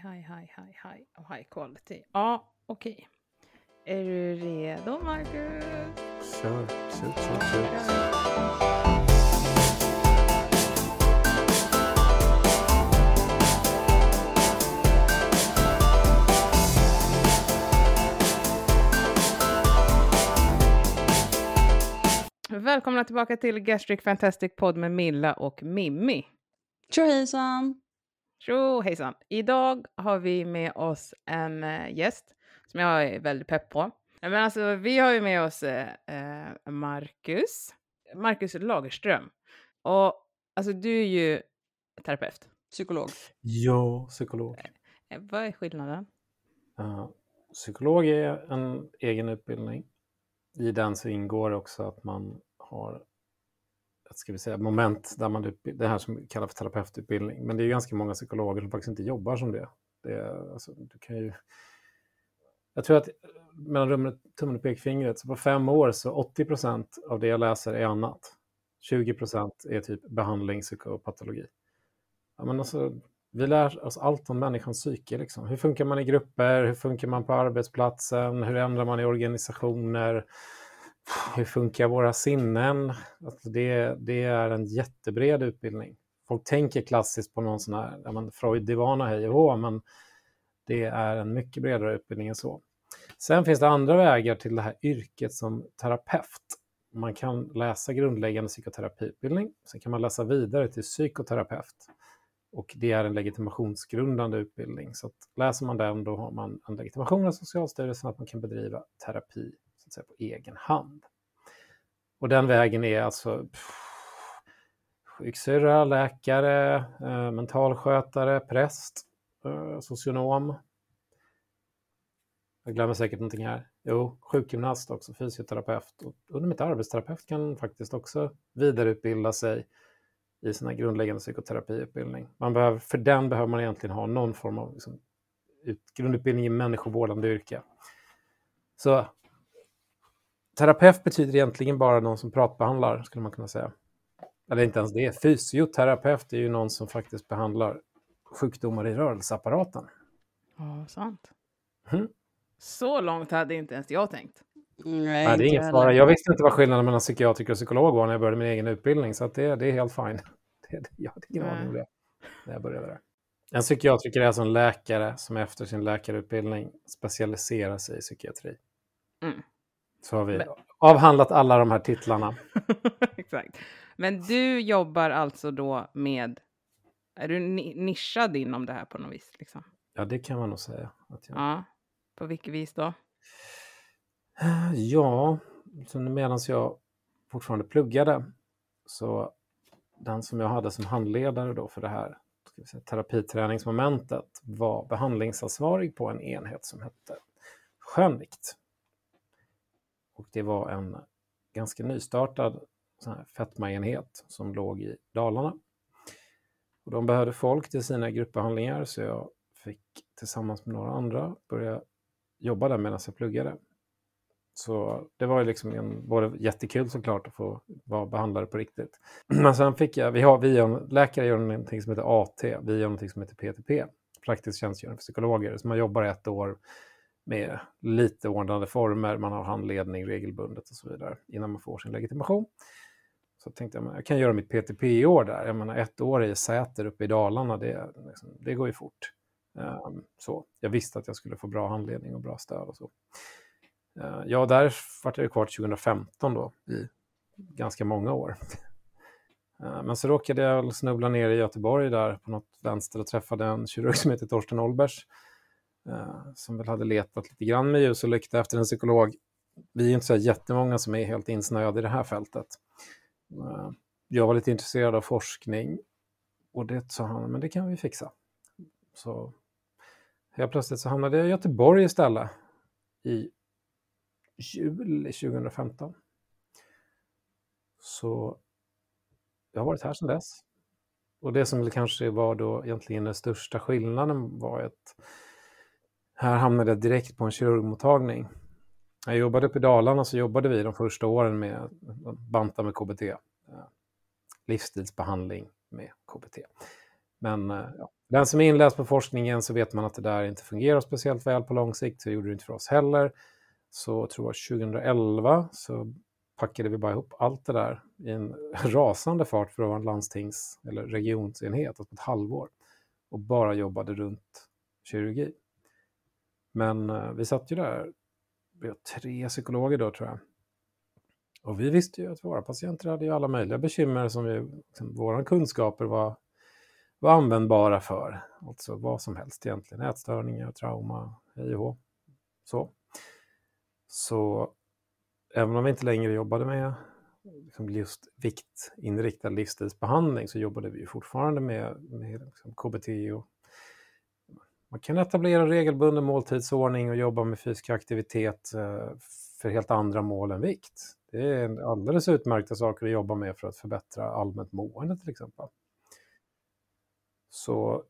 high, high, high, high och high quality. Ja, okej. Är du redo, Marcus? Kör, kör, kör, kör. Välkomna tillbaka till Gastric Fantastic Podd med Milla och Mimmi. Tjo hejsan! Tjo hejsan! Idag har vi med oss en eh, gäst som jag är väldigt pepp på. Men alltså, vi har ju med oss eh, eh, Marcus, Marcus Lagerström. Och alltså, du är ju terapeut. Psykolog. Ja, psykolog. Eh, Vad är skillnaden? Uh, psykolog är en egen utbildning. I den så ingår också att man har ska vi säga, moment där man det här som kallas för terapeututbildning. Men det är ju ganska många psykologer som faktiskt inte jobbar som det. det är, alltså, du kan ju... Jag tror att eh, mellan rummet, tummen och pekfingret, så på fem år så 80 procent av det jag läser är annat. 20 procent är typ behandling, psykopatologi. Ja, men alltså, vi lär oss allt om människans psyke. Liksom. Hur funkar man i grupper? Hur funkar man på arbetsplatsen? Hur ändrar man i organisationer? Hur funkar våra sinnen? Alltså det, det är en jättebred utbildning. Folk tänker klassiskt på någon sån här ja, men Freud-divana hej och hå, men det är en mycket bredare utbildning än så. Sen finns det andra vägar till det här yrket som terapeut. Man kan läsa grundläggande psykoterapiutbildning, sen kan man läsa vidare till psykoterapeut. Och det är en legitimationsgrundande utbildning. Så att läser man den då har man en legitimation av Socialstyrelsen att man kan bedriva terapi att säga, på egen hand. Och den vägen är alltså sjuksyrra, läkare, eh, mentalskötare, präst, eh, socionom. Jag glömmer säkert någonting här. Jo, sjukgymnast också, fysioterapeut. Och under mitt arbetsterapeut kan faktiskt också vidareutbilda sig i sin grundläggande psykoterapiutbildning. Man behöver, för den behöver man egentligen ha någon form av liksom, ut, grundutbildning i människovårdande yrke. Så terapeut betyder egentligen bara någon som pratbehandlar, skulle man kunna säga. Eller inte ens det. Fysioterapeut är ju någon som faktiskt behandlar sjukdomar i rörelseapparaten. Ja, sant. Mm. Så långt hade inte ens jag tänkt. Nej, Nej, det är inte ingen fara. Jag visste inte vad skillnaden mellan psykiatriker och psykolog var när jag började min egen utbildning, så att det, det är helt fine. Det, det, jag hade ingen aning om det när jag började där. En psykiatriker är alltså en läkare som efter sin läkarutbildning specialiserar sig i psykiatri. Mm. Så har vi Men- avhandlat alla de här titlarna. Exakt. Men du jobbar alltså då med... Är du ni- nischad inom det här på något vis? Liksom? Ja, det kan man nog säga. Att jag... Ja. På vilket vis då? Ja, medan jag fortfarande pluggade så den som jag hade som handledare då för det här säga, terapiträningsmomentet var behandlingsansvarig på en enhet som hette skönvikt. Och det var en ganska nystartad fetmaenhet som låg i Dalarna. Och de behövde folk till sina gruppbehandlingar så jag fick tillsammans med några andra börja jobba där medan jag pluggade. Så det var ju liksom en, både jättekul såklart att få vara behandlare på riktigt. Men sen fick jag, vi har, vi gör, läkare gör någonting som heter AT, vi gör någonting som heter PTP, praktisk tjänstgöring för psykologer. Så man jobbar ett år med lite ordnade former, man har handledning regelbundet och så vidare innan man får sin legitimation. Så tänkte jag, jag kan göra mitt PTP i år där. Jag menar ett år i Säter uppe i Dalarna, det, liksom, det går ju fort. Um, så jag visste att jag skulle få bra handledning och bra stöd och så. Uh, Ja, där vart jag kvar till 2015 då, i ganska många år. Uh, Men så råkade jag snubbla ner i Göteborg där på något vänster och träffade en kirurg som heter Torsten Olbers. Eh, som väl hade letat lite grann med ljus och lykta efter en psykolog. Vi är inte så jättemånga som är helt insnöade i det här fältet. Eh, jag var lite intresserad av forskning och det sa han, men det kan vi fixa. Så helt plötsligt så hamnade jag i Göteborg istället i juli 2015. Så jag har varit här sedan dess. Och det som kanske var då egentligen den största skillnaden var att här hamnade jag direkt på en kirurgmottagning. Jag jobbade uppe i Dalarna så jobbade vi de första åren med att banta med KBT. Eh, livsstilsbehandling med KBT. Men eh, ja, den som är inläst på forskningen så vet man att det där inte fungerar speciellt väl på lång sikt. Så det gjorde det inte för oss heller. Så jag tror jag 2011 så packade vi bara ihop allt det där i en rasande fart för att vara en landstings eller regionsenhet, alltså ett halvår. Och bara jobbade runt kirurgi. Men eh, vi satt ju där, vi var tre psykologer då tror jag. Och vi visste ju att våra patienter hade ju alla möjliga bekymmer som vi, liksom, våra kunskaper var, var användbara för. Alltså vad som helst egentligen, ätstörningar, trauma, hej och Så. Så även om vi inte längre jobbade med liksom just viktinriktad livsstilsbehandling så jobbade vi fortfarande med, med liksom KBT och man kan etablera regelbunden måltidsordning och jobba med fysisk aktivitet eh, för helt andra mål än vikt. Det är alldeles utmärkta saker att jobba med för att förbättra allmänt mående till exempel. Så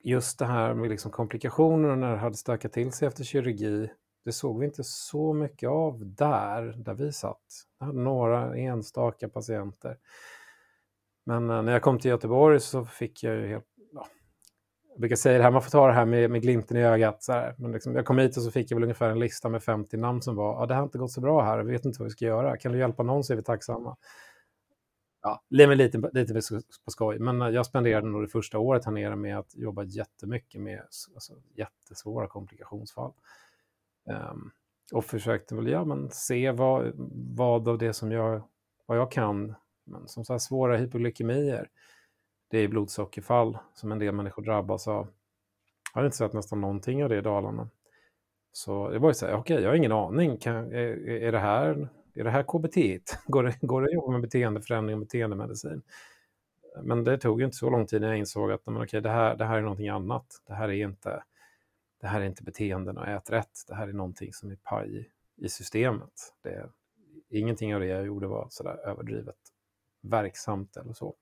just det här med liksom komplikationer när det hade stökat till sig efter kirurgi, det såg vi inte så mycket av där, där vi satt. Jag hade några enstaka patienter. Men eh, när jag kom till Göteborg så fick jag ju helt jag brukar säga det här, man får ta det här med, med glimten i ögat. Så här. Men liksom, jag kom hit och så fick jag väl ungefär en lista med 50 namn som var, ja det har inte gått så bra här, vi vet inte vad vi ska göra. Kan du hjälpa någon så är vi tacksamma. Ja, lever lite, lite på skoj, men eh, jag spenderade nog det första året här nere med att jobba jättemycket med alltså, jättesvåra komplikationsfall. Um, och försökte väl ja, men se vad, vad av det som jag, vad jag kan, men som så här svåra hypoglykemier, det är blodsockerfall som en del människor drabbas av. Jag har inte sett nästan någonting av det i Dalarna. Så det var ju så här, okej, okay, jag har ingen aning. Kan, är, är, det här, är det här KBT? Går det, går det att jobba med beteendeförändring och beteendemedicin? Men det tog ju inte så lång tid när jag insåg att men okay, det, här, det här är någonting annat. Det här är inte, det här är inte beteenden och ät rätt. Det här är någonting som är paj i systemet. Det, ingenting av det jag gjorde var sådär överdrivet verksamt eller så.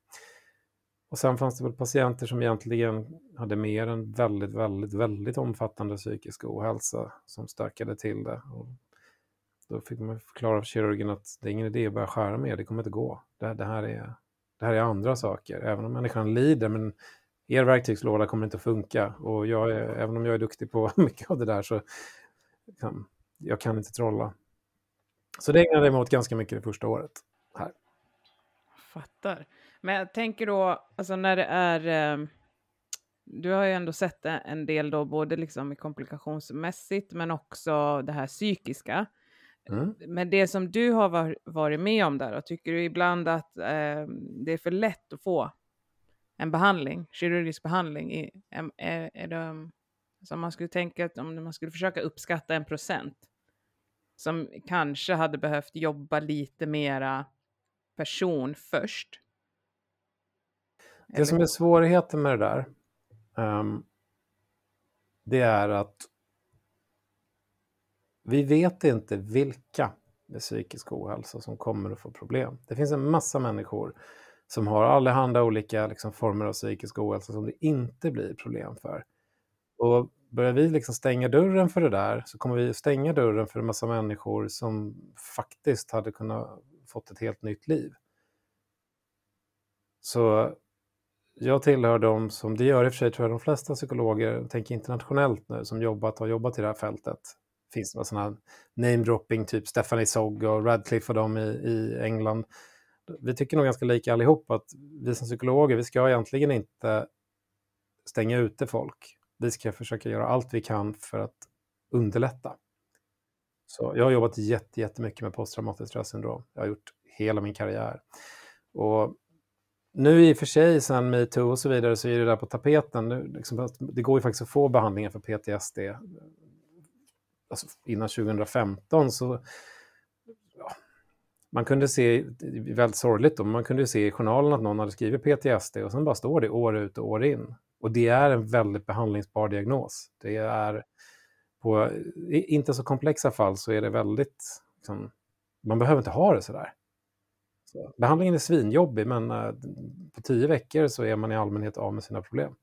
Och sen fanns det väl patienter som egentligen hade mer än väldigt, väldigt, väldigt omfattande psykisk ohälsa som stökade till det. Och då fick man förklara för kirurgen att det är ingen idé att börja skära mer, det kommer inte gå. Det, det, här, är, det här är andra saker. Även om människan lider, men er verktygslåda kommer inte att funka. Och jag är, även om jag är duktig på mycket av det där så kan jag kan inte trolla. Så det ägnade jag mig åt ganska mycket det första året här. Fattar. Men jag tänker då, alltså när det är... Eh, du har ju ändå sett en del då, både liksom komplikationsmässigt men också det här psykiska. Mm. Men det som du har var, varit med om där, då, tycker du ibland att eh, det är för lätt att få en behandling, kirurgisk behandling? I, är, är det, alltså man skulle tänka att om man skulle försöka uppskatta en procent som kanske hade behövt jobba lite mera person först det som är svårigheten med det där, um, det är att vi vet inte vilka med psykisk ohälsa som kommer att få problem. Det finns en massa människor som har allehanda olika liksom, former av psykisk ohälsa som det inte blir problem för. Och börjar vi liksom stänga dörren för det där så kommer vi stänga dörren för en massa människor som faktiskt hade kunnat fått ett helt nytt liv. Så jag tillhör de, som, det gör i och för sig tror jag de flesta psykologer, tänker internationellt nu, som jobbat har jobbat i det här fältet. Det finns några sådana namedropping, typ Stephanie Sogg och Radcliffe och dem i, i England. Vi tycker nog ganska lika allihop att vi som psykologer, vi ska egentligen inte stänga ute folk. Vi ska försöka göra allt vi kan för att underlätta. Så jag har jobbat jättemycket med posttraumatiskt stressyndrom. Jag har gjort hela min karriär. Och nu i och för sig sen metoo och så vidare så är det där på tapeten. Nu, liksom, det går ju faktiskt att få behandlingar för PTSD. Eh, alltså, innan 2015 så... Ja, man kunde se, väldigt sorgligt då, man kunde se i journalen att någon hade skrivit PTSD och sen bara står det år ut och år in. Och det är en väldigt behandlingsbar diagnos. Det är på inte så komplexa fall så är det väldigt, liksom, man behöver inte ha det så där. Så. Behandlingen är svinjobbig, men eh, på tio veckor så är man i allmänhet av med sina problem.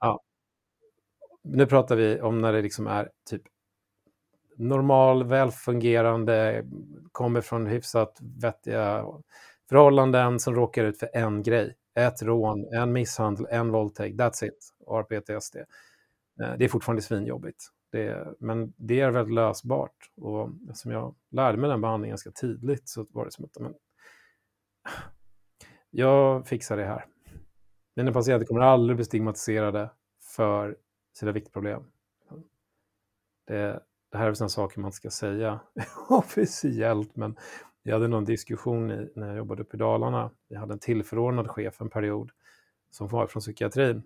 Ja. Nu pratar vi om när det liksom är typ normal, välfungerande, kommer från hyfsat vettiga förhållanden som råkar ut för en grej. ett rån, en misshandel, en våldtäkt, that's it, har PTSD. Eh, det är fortfarande svinjobbigt. Det, men det är väldigt lösbart. Och som jag lärde mig den behandlingen ganska tidigt så var det som att men, jag fixar det här. Mina patienter kommer aldrig bli stigmatiserade för sina viktproblem. Det, det här är sådana saker man ska säga officiellt, men jag hade någon diskussion i, när jag jobbade uppe i Dalarna. Vi hade en tillförordnad chef en period som var från psykiatrin.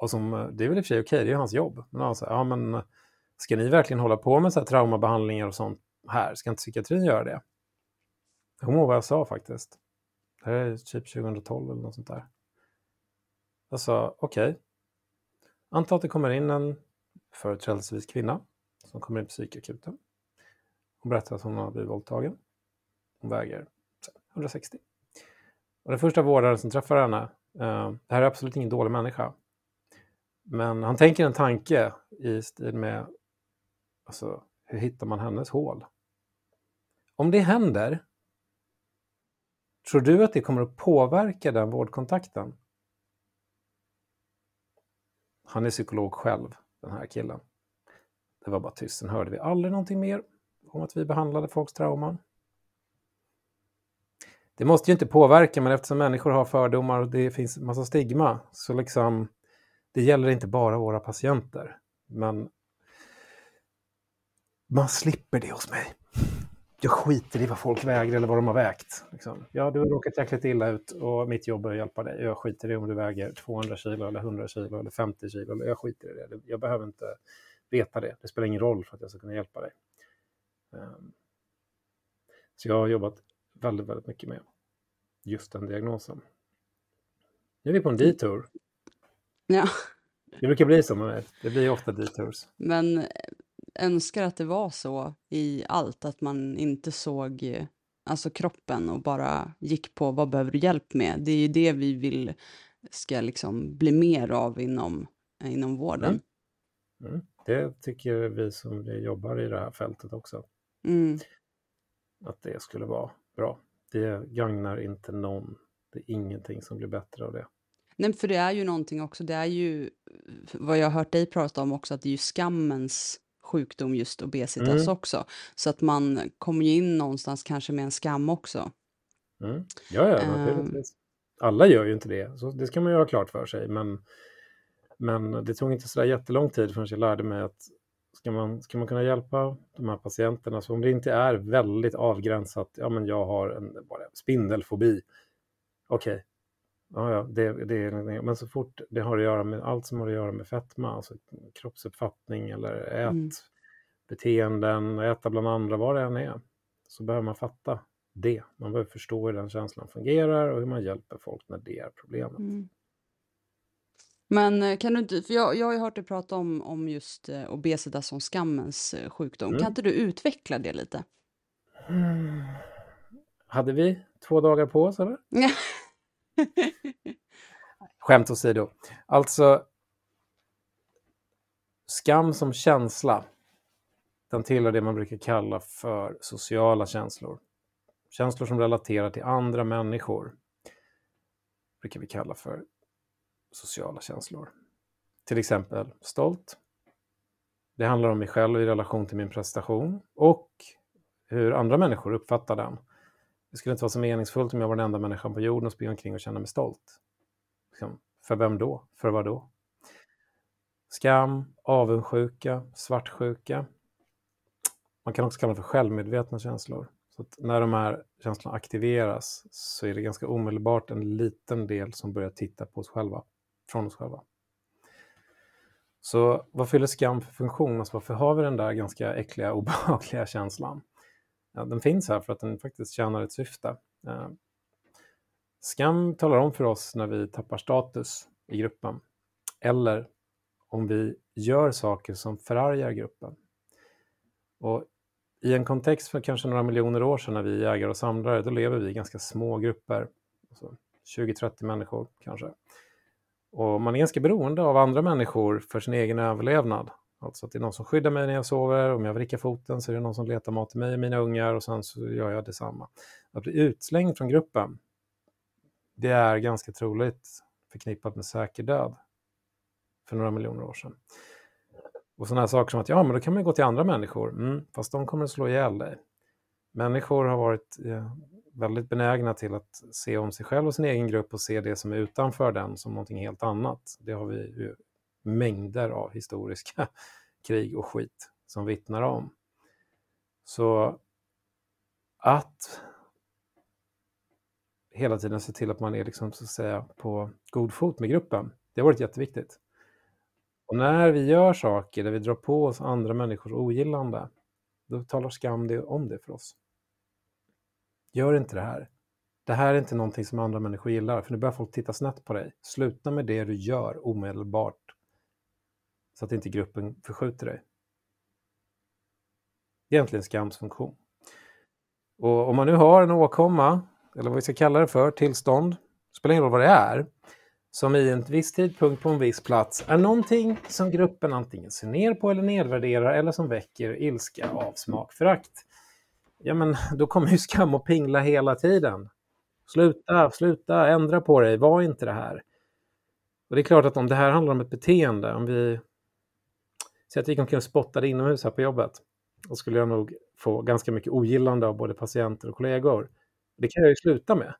Och som, eh, det är väl i och för sig okej, det är hans jobb. Men han sa, ja men ska ni verkligen hålla på med så här traumabehandlingar och sånt här? Ska inte psykiatrin göra det? Jag kommer ihåg vad jag sa faktiskt. Det här är typ 2012 eller något sånt där. Jag sa, okej. Okay. Anta att det kommer in en företrädelsevis kvinna som kommer in på psykakuten. Hon berättar att hon har blivit våldtagen. Hon väger 160. Och den första vårdaren som träffar henne, eh, det här är absolut ingen dålig människa, men han tänker en tanke i stil med, alltså, hur hittar man hennes hål? Om det händer, tror du att det kommer att påverka den vårdkontakten? Han är psykolog själv, den här killen. Det var bara tyst, sen hörde vi aldrig någonting mer om att vi behandlade folks trauman. Det måste ju inte påverka, men eftersom människor har fördomar och det finns massa stigma, så liksom, det gäller inte bara våra patienter. Men man slipper det hos mig. Jag skiter i vad folk väger eller vad de har vägt. Liksom. Ja, du har råkat jäkligt illa ut och mitt jobb är att hjälpa dig. Jag skiter i om du väger 200 kilo eller 100 kilo eller 50 kilo. Jag skiter i det. Jag behöver inte veta det. Det spelar ingen roll för att jag ska kunna hjälpa dig. Ehm, så jag har jobbat väldigt, väldigt mycket med just den diagnosen. Nu är vi på en detour. Ja. Det brukar bli så med Det blir ofta detours. Men önskar att det var så i allt, att man inte såg alltså kroppen och bara gick på vad behöver du hjälp med. Det är ju det vi vill ska liksom bli mer av inom, inom vården. Mm. Mm. Det tycker vi som jobbar i det här fältet också. Mm. Att det skulle vara bra. Det gagnar inte någon. Det är ingenting som blir bättre av det. Nej, för det är ju någonting också, det är ju vad jag har hört dig prata om också, att det är ju skammens sjukdom just obesitas mm. också. Så att man kommer ju in någonstans kanske med en skam också. Mm. Ja, ja, naturligtvis. Um, Alla gör ju inte det, så det ska man ju ha klart för sig. Men, men det tog inte så där jättelång tid förrän jag lärde mig att ska man, ska man kunna hjälpa de här patienterna, så om det inte är väldigt avgränsat, ja men jag har en bara spindelfobi, okej, okay. Ja, ja, det, det, men så fort det har att göra med allt som har att göra med fetma, alltså kroppsuppfattning eller ätbeteenden, mm. äta bland andra, vad det än är, så behöver man fatta det. Man behöver förstå hur den känslan fungerar och hur man hjälper folk när det är problemet. Mm. Men eh, kan du inte, för jag, jag har ju hört dig prata om, om just eh, obesitas som skammens eh, sjukdom. Mm. Kan inte du utveckla det lite? Mm. Hade vi två dagar på oss eller? Skämt åsido. Alltså, skam som känsla, den tillhör det man brukar kalla för sociala känslor. Känslor som relaterar till andra människor brukar vi kalla för sociala känslor. Till exempel stolt. Det handlar om mig själv i relation till min prestation och hur andra människor uppfattar den. Det skulle inte vara så meningsfullt om jag var den enda människan på jorden och springa omkring och känna mig stolt. Liksom, för vem då? För vad då? Skam, avundsjuka, svartsjuka. Man kan också kalla det för självmedvetna känslor. Så när de här känslorna aktiveras så är det ganska omedelbart en liten del som börjar titta på oss själva från oss själva. Så vad fyller skam för funktion? Alltså varför har vi den där ganska äckliga, obehagliga känslan? Ja, den finns här för att den faktiskt tjänar ett syfte. Eh, Skam talar om för oss när vi tappar status i gruppen eller om vi gör saker som förargar gruppen. Och I en kontext för kanske några miljoner år sedan när vi är jägare och samlare, då lever vi i ganska små grupper. Alltså 20-30 människor kanske. Och man är ganska beroende av andra människor för sin egen överlevnad. Alltså att det är någon som skyddar mig när jag sover, om jag vrickar foten så är det någon som letar mat till mig och mina ungar och sen så gör jag detsamma. Att bli utslängd från gruppen, det är ganska troligt förknippat med säker död för några miljoner år sedan. Och sådana här saker som att ja, men då kan man gå till andra människor, mm, fast de kommer att slå ihjäl dig. Människor har varit eh, väldigt benägna till att se om sig själv och sin egen grupp och se det som är utanför den som någonting helt annat. Det har vi ju mängder av historiska krig och skit som vittnar om. Så att hela tiden se till att man är liksom, så att säga, på god fot med gruppen, det har varit jätteviktigt. Och när vi gör saker där vi drar på oss andra människors ogillande, då talar skam det om det för oss. Gör inte det här. Det här är inte någonting som andra människor gillar, för nu börjar folk titta snett på dig. Sluta med det du gör omedelbart, så att inte gruppen förskjuter dig. Egentligen skamsfunktion. Och om man nu har en åkomma, eller vad vi ska kalla det för, tillstånd, spelar ingen roll vad det är, som i en viss tidpunkt på en viss plats är någonting som gruppen antingen ser ner på eller nedvärderar eller som väcker ilska, avsmak, förakt. Ja, men då kommer ju skam att pingla hela tiden. Sluta, sluta, ändra på dig, var inte det här. Och det är klart att om det här handlar om ett beteende, om vi så jag gick omkring och spottade inomhus här på jobbet, då skulle jag nog få ganska mycket ogillande av både patienter och kollegor. Det kan jag ju sluta med.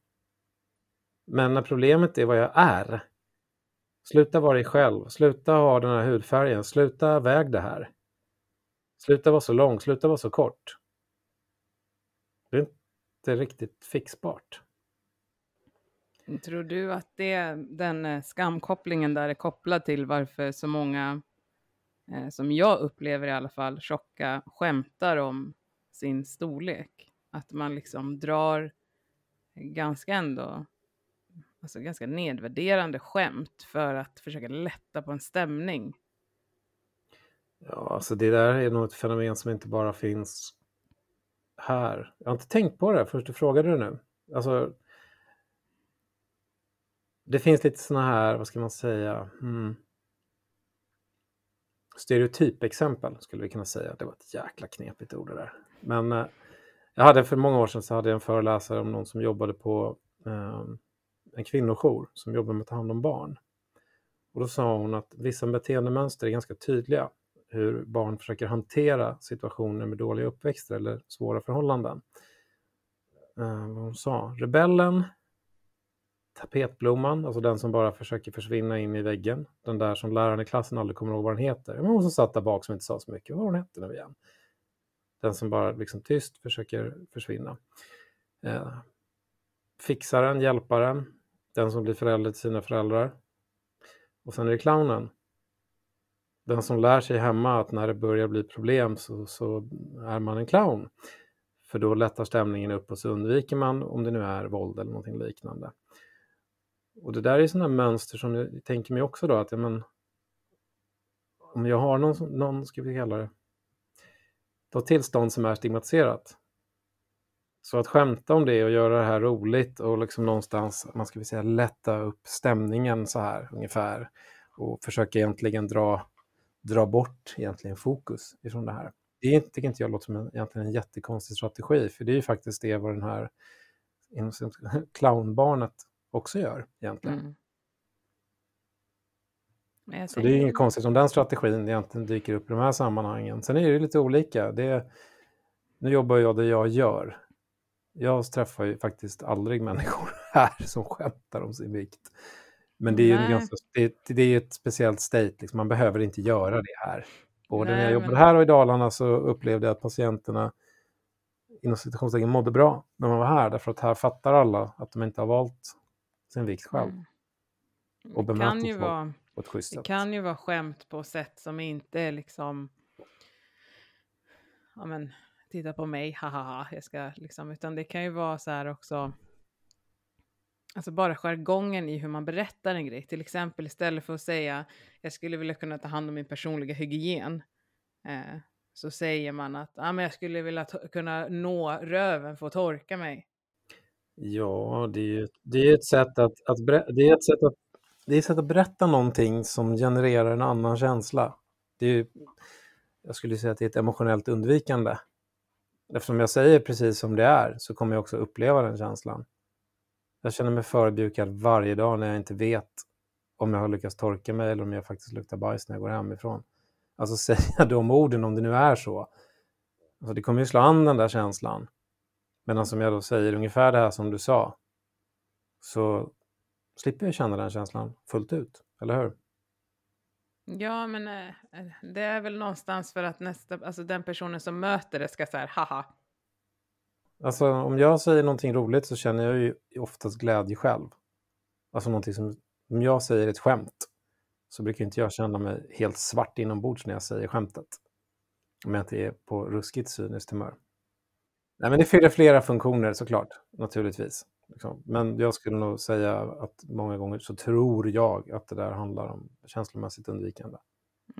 Men när problemet är vad jag är, sluta vara dig själv, sluta ha den här hudfärgen, sluta väg det här. Sluta vara så lång, sluta vara så kort. Det är inte riktigt fixbart. Tror du att det, den eh, skamkopplingen där är kopplad till varför så många, eh, som jag upplever i alla fall, tjocka skämtar om sin storlek? Att man liksom drar ganska ändå alltså ganska nedvärderande skämt för att försöka lätta på en stämning. Ja, alltså det där är nog ett fenomen som inte bara finns här. Jag har inte tänkt på det först du frågade det nu. Alltså, det finns lite sådana här, vad ska man säga, mm stereotypexempel skulle vi kunna säga. Det var ett jäkla knepigt ord det där. Men eh, jag hade för många år sedan så hade jag en föreläsare om någon som jobbade på eh, en kvinnojour som jobbar med att ta hand om barn. Och då sa hon att vissa beteendemönster är ganska tydliga. Hur barn försöker hantera situationer med dåliga uppväxter eller svåra förhållanden. Eh, vad hon sa, rebellen, tapetblomman, alltså den som bara försöker försvinna in i väggen. Den där som läraren i klassen aldrig kommer ihåg vad den heter. Men hon som satt där bak som inte sa så mycket. Vad hon hette nu igen? Den som bara liksom tyst försöker försvinna. Eh, fixaren, hjälparen, den som blir förälder till sina föräldrar. Och sen är det clownen. Den som lär sig hemma att när det börjar bli problem så, så är man en clown. För då lättar stämningen upp och så undviker man om det nu är våld eller någonting liknande. Och det där är sådana mönster som jag tänker mig också då att ja, men, om jag har någon, någon ska vi kalla det, då tillstånd som är stigmatiserat så att skämta om det och göra det här roligt och liksom någonstans, man ska väl säga, lätta upp stämningen så här ungefär och försöka egentligen dra, dra bort egentligen fokus ifrån det här. Det tycker inte jag låter som en, egentligen en jättekonstig strategi, för det är ju faktiskt det vad den här clownbarnet också gör egentligen. Mm. Så det är inget konstigt om den strategin egentligen dyker upp i de här sammanhangen. Sen är det lite olika. Det, nu jobbar jag det jag gör jag träffar ju faktiskt aldrig människor här som skämtar om sin vikt. Men det är ju ganska, det, det, är ett speciellt state, liksom. man behöver inte göra det här. Både Nej, när jag jobbade men... här och i Dalarna så upplevde jag att patienterna inom situationstecken mådde bra när man var här, därför att här fattar alla att de inte har valt sin vikt själv. Mm. Och bemöter folk på ett schysst sätt. Det kan ju vara skämt på sätt som inte är liksom ja, men, titta på mig, haha, jag ska liksom, utan det kan ju vara så här också, alltså bara jargongen i hur man berättar en grej, till exempel istället för att säga, jag skulle vilja kunna ta hand om min personliga hygien, eh, så säger man att ah, men jag skulle vilja kunna nå röven för att torka mig. Ja, det är ju det är ett sätt att, att det är ett sätt att det är ett sätt att berätta någonting som genererar en annan känsla. Det är ju, jag skulle säga att det är ett emotionellt undvikande eftersom jag säger precis som det är så kommer jag också uppleva den känslan. Jag känner mig förödmjukad varje dag när jag inte vet om jag har lyckats torka mig eller om jag faktiskt luktar bajs när jag går hemifrån. Alltså säga de orden om det nu är så. Alltså, det kommer ju slå an den där känslan. Men som jag då säger ungefär det här som du sa, så slipper jag känna den känslan fullt ut, eller hur? Ja, men eh, det är väl någonstans för att nästa, alltså den personen som möter det ska säga haha. Alltså om jag säger någonting roligt så känner jag ju oftast glädje själv. Alltså någonting som, om jag säger ett skämt så brukar inte jag känna mig helt svart inombords när jag säger skämtet. Om jag inte är på ruskigt cyniskt humör. Nej, men det fyller flera funktioner såklart, naturligtvis. Liksom. Men jag skulle nog säga att många gånger så tror jag att det där handlar om känslomässigt undvikande.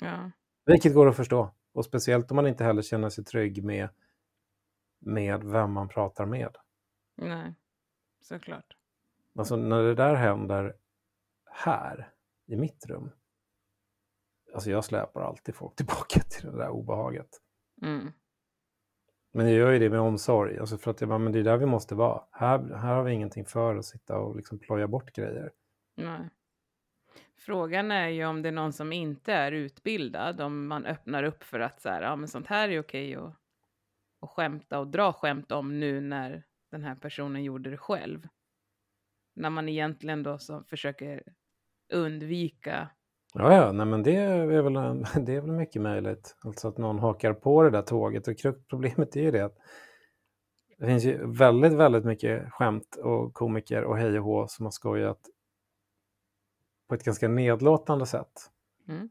Ja. Vilket går att förstå. Och speciellt om man inte heller känner sig trygg med, med vem man pratar med. Nej, såklart. Alltså när det där händer här, i mitt rum. Alltså jag släpar alltid folk tillbaka till det där obehaget. Mm. Men jag gör ju det med omsorg, alltså för att jag bara, men det är där vi måste vara. Här, här har vi ingenting för att sitta och liksom ploja bort grejer. Nej. Frågan är ju om det är någon som inte är utbildad, om man öppnar upp för att så här, ja men sånt här är okej att, att skämta och dra skämt om nu när den här personen gjorde det själv. När man egentligen då så försöker undvika Ja, ja, nej, men det är, väl, det är väl mycket möjligt. Alltså att någon hakar på det där tåget. Och problemet är ju det att det finns ju väldigt, väldigt mycket skämt och komiker och hej och hå som har skojat på ett ganska nedlåtande sätt. Mm.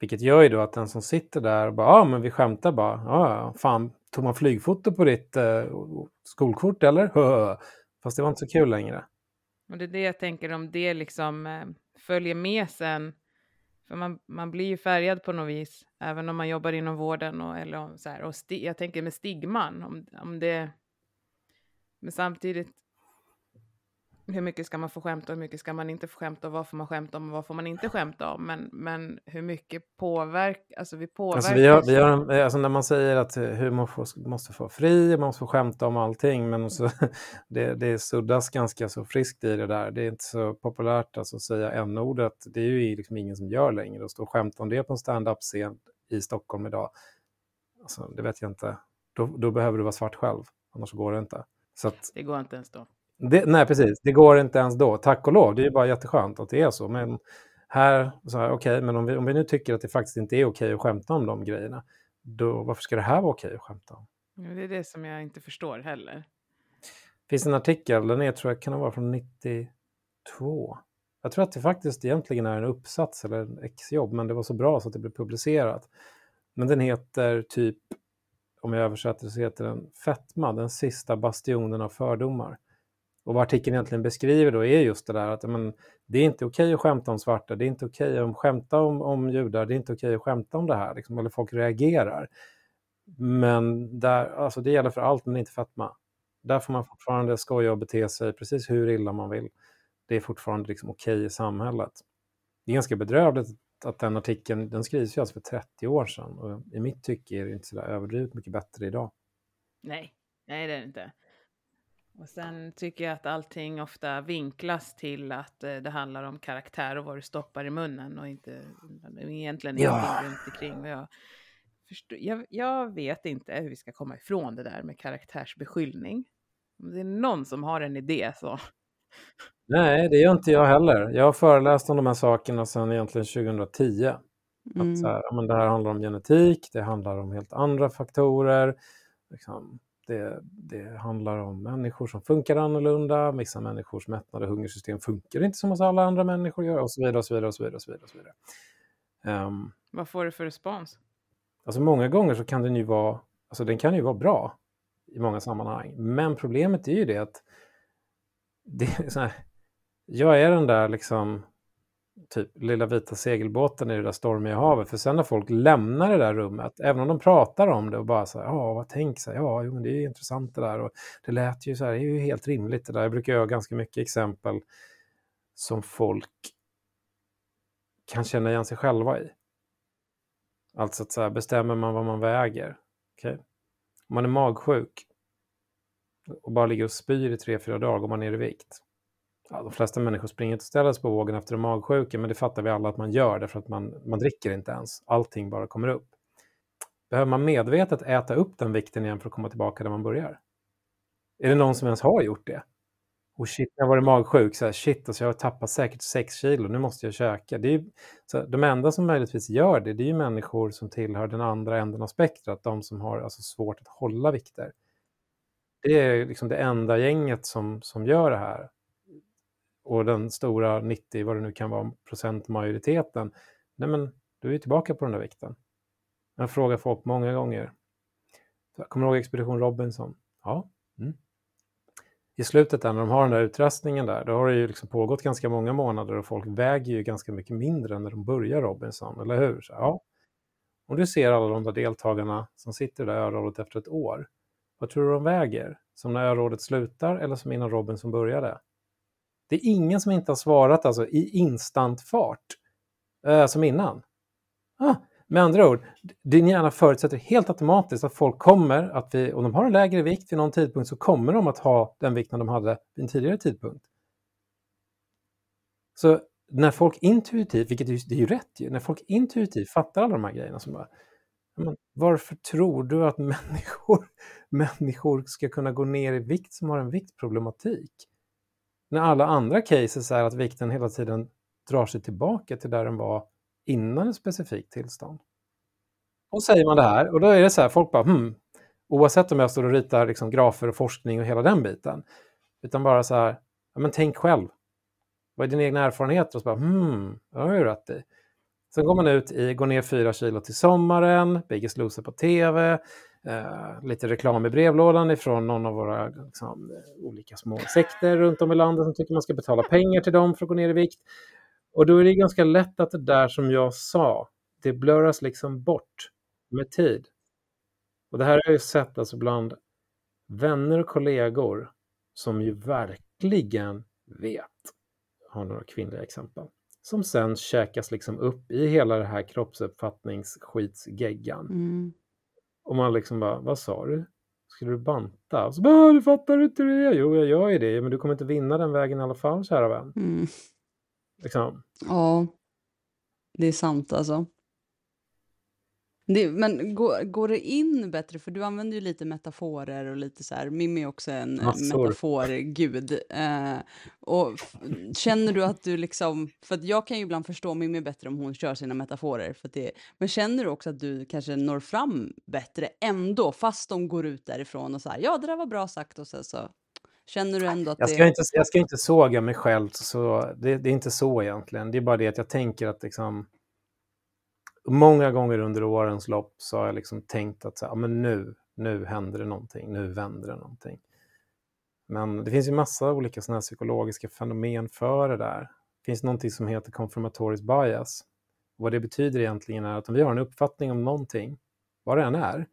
Vilket gör ju då att den som sitter där och bara, ja men vi skämtar bara, ja fan, tog man flygfoto på ditt eh, skolkort eller? Fast det var inte så kul längre. Och det är det jag tänker om det liksom eh, följer med sen för man, man blir ju färgad på något vis, även om man jobbar inom vården och, eller om, så här, och sti, jag tänker med stigman, om, om det... Men samtidigt, hur mycket ska man få skämta och hur mycket ska man inte få skämta och vad får man skämta om och vad får man inte skämta om? Men, men hur mycket påverkar, alltså vi påverkar... Alltså, vi har, vi har, alltså när man säger att humor måste få fri, man måste få skämta om allting, men så, det, det suddas ganska så friskt i det där. Det är inte så populärt alltså, att säga n-ordet. Det är ju liksom ingen som gör längre. Att stå och skämta om det på en stand-up-scen i Stockholm idag, alltså, det vet jag inte. Då, då behöver du vara svart själv, annars går det inte. Så att, det går inte ens då. Det, nej, precis. Det går inte ens då. Tack och lov. Det är ju bara jätteskönt att det är så. Men här, så här okej, okay, men om vi, om vi nu tycker att det faktiskt inte är okej okay att skämta om de grejerna, då varför ska det här vara okej okay att skämta om? Det är det som jag inte förstår heller. Det finns en artikel, den är, tror jag kan vara från 92. Jag tror att det faktiskt egentligen är en uppsats eller en exjobb, men det var så bra så att det blev publicerat. Men den heter typ, om jag översätter så heter den Fetma, den sista bastionen av fördomar. Och vad artikeln egentligen beskriver då är just det där att men, det är inte okej att skämta om svarta, det är inte okej att skämta om, om judar, det är inte okej att skämta om det här, liksom, eller folk reagerar. Men där, alltså det gäller för allt, men inte fetma. Där får man fortfarande skoja och bete sig precis hur illa man vill. Det är fortfarande liksom okej i samhället. Det är ganska bedrövligt att den artikeln, den skrivs ju alltså för 30 år sedan och i mitt tycke är det inte så där överdrivet mycket bättre idag. Nej, nej det är det inte. Och sen tycker jag att allting ofta vinklas till att eh, det handlar om karaktär och vad du stoppar i munnen och inte egentligen ja. runt omkring. Jag, förstår, jag, jag, vet inte hur vi ska komma ifrån det där med karaktärsbeskyllning. Om det är någon som har en idé så. Nej, det gör inte jag heller. Jag har föreläst om de här sakerna sedan egentligen 2010. Mm. Att så här, men det här handlar om genetik, det handlar om helt andra faktorer. Liksom, det, det, handlar om människor som funkar annorlunda, vissa människors mättnad och hungersystem funkar inte som hos alla andra människor gör och så vidare. Och så vidare, och så vidare, och så vidare, och så vidare. Um, Vad får du för respons? Alltså många gånger så kan den ju vara, alltså den kan ju vara bra i många sammanhang. Men problemet är ju det att det är så här, jag är den där liksom typ lilla vita segelbåten i det där stormiga havet. För sen när folk lämnar det där rummet, även om de pratar om det och bara så här, ja, vad tänk så ja, jo, men det är ju intressant det där och det lät ju så här, det är ju helt rimligt det där. Jag brukar göra ganska mycket exempel som folk kan känna igen sig själva i. Alltså att så här, bestämmer man vad man väger, okay? om man är magsjuk och bara ligger och spyr i tre, fyra dagar, går man ner i vikt ja, de flesta människor springer inte och ställer sig på vågen efter en magsjuka, men det fattar vi alla att man gör därför att man, man dricker inte ens. Allting bara kommer upp. Behöver man medvetet äta upp den vikten igen för att komma tillbaka där man börjar? Är det någon som ens har gjort det? Och shit, jag har varit magsjuk, så här, shit, alltså jag har tappat säkert 6 kilo, nu måste jag käka. Det är ju, så de enda som möjligtvis gör det, det är ju människor som tillhör den andra änden av spektrat, de som har alltså svårt att hålla vikter. Det är liksom det enda gänget som, som gör det här. Och den stora 90, vad det nu kan vara, procentmajoriteten, nej men du är tillbaka på den där vikten. Jag frågar folk många gånger. Kommer du ihåg Expedition Robinson? Ja. Mm i slutet där, när de har den där utrustningen där, då har det ju liksom pågått ganska många månader och folk väger ju ganska mycket mindre än när de börjar Robinson, eller hur? Så, ja. Om du ser alla de där deltagarna som sitter där i örådet efter ett år, vad tror du de väger? Som när örådet slutar eller som innan Robinson började? Det är ingen som inte har svarat alltså i instantfart, eh, som innan. Ah, med andra ord, din hjärna förutsätter helt automatiskt att folk kommer att vi, om de har en lägre vikt vid någon tidpunkt så kommer de att ha den vikten de hade vid en tidigare tidpunkt. Så när folk intuitivt, vilket är, det är ju rätt ju, när folk intuitivt fattar alla de här grejerna som bara, men varför tror du att människor, människor ska kunna gå ner i vikt som har en viktproblematik? När alla andra cases är att vikten hela tiden drar sig tillbaka till där den var innan ett specifikt tillstånd. Och säger man det här, och då är det så här, folk bara hmm, oavsett om jag står och ritar liksom grafer och forskning och hela den biten, utan bara så här, ja, men tänk själv. Vad är din egna erfarenhet? Och så bara, hmm, det har jag ju rätt i. Sen går man ut i, går ner fyra kilo till sommaren, Biggest Loser på tv, eh, lite reklam i brevlådan ifrån någon av våra liksom, eh, olika små sekter runt om i landet som tycker man ska betala pengar till dem för att gå ner i vikt. Och då är det ganska lätt att det där som jag sa, det blurras liksom bort med tid. Och det här har jag ju sett alltså bland vänner och kollegor som ju verkligen vet, jag har några kvinnliga exempel, som sen käkas liksom upp i hela det här kroppsuppfattningsskitsgeggan. Mm. Och man liksom bara, vad sa du? Skulle du banta? Och så bara, du fattar inte det? Jo, jag gör ju det, men du kommer inte vinna den vägen i alla fall, kära vän. Mm. Liksom. Ja, det är sant alltså. Det, men går, går det in bättre, för du använder ju lite metaforer och lite så här, Mimmi är också en metaforgud. Eh, och känner du att du liksom, för att jag kan ju ibland förstå Mimmi bättre om hon kör sina metaforer, för det, men känner du också att du kanske når fram bättre ändå, fast de går ut därifrån och så här, ja det där var bra sagt och så, så Känner du ändå att jag ska det... Inte, jag ska inte såga mig själv, så det, det, är inte så egentligen. Det är bara det att jag tänker att liksom, många gånger under årens lopp så har jag liksom tänkt att så här, ja, men nu, nu händer det någonting, nu vänder det någonting. Men det finns ju massa olika såna psykologiska fenomen för det där. Det finns någonting som heter confirmatorisk bias. vad det betyder egentligen är att om vi har en uppfattning om någonting, vad det än är,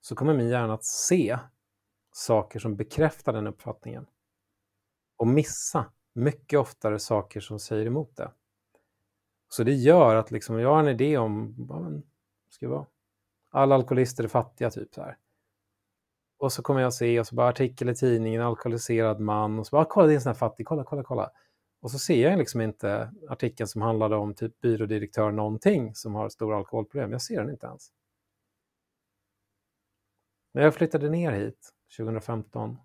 så kommer min hjärna att se saker som bekräftar den uppfattningen och missa mycket oftare saker som säger emot det. Så det gör att liksom, jag har en idé om, vad ska vara? Alla alkoholister är fattiga, typ så här. Och så kommer jag se, och så bara artikel i tidningen, alkoholiserad man, och så bara, ah, kolla det är en sån här fattig, kolla, kolla, kolla. Och så ser jag liksom inte artikeln som handlade om typ byrådirektör någonting som har stora alkoholproblem. Jag ser den inte ens. När jag flyttade ner hit 2015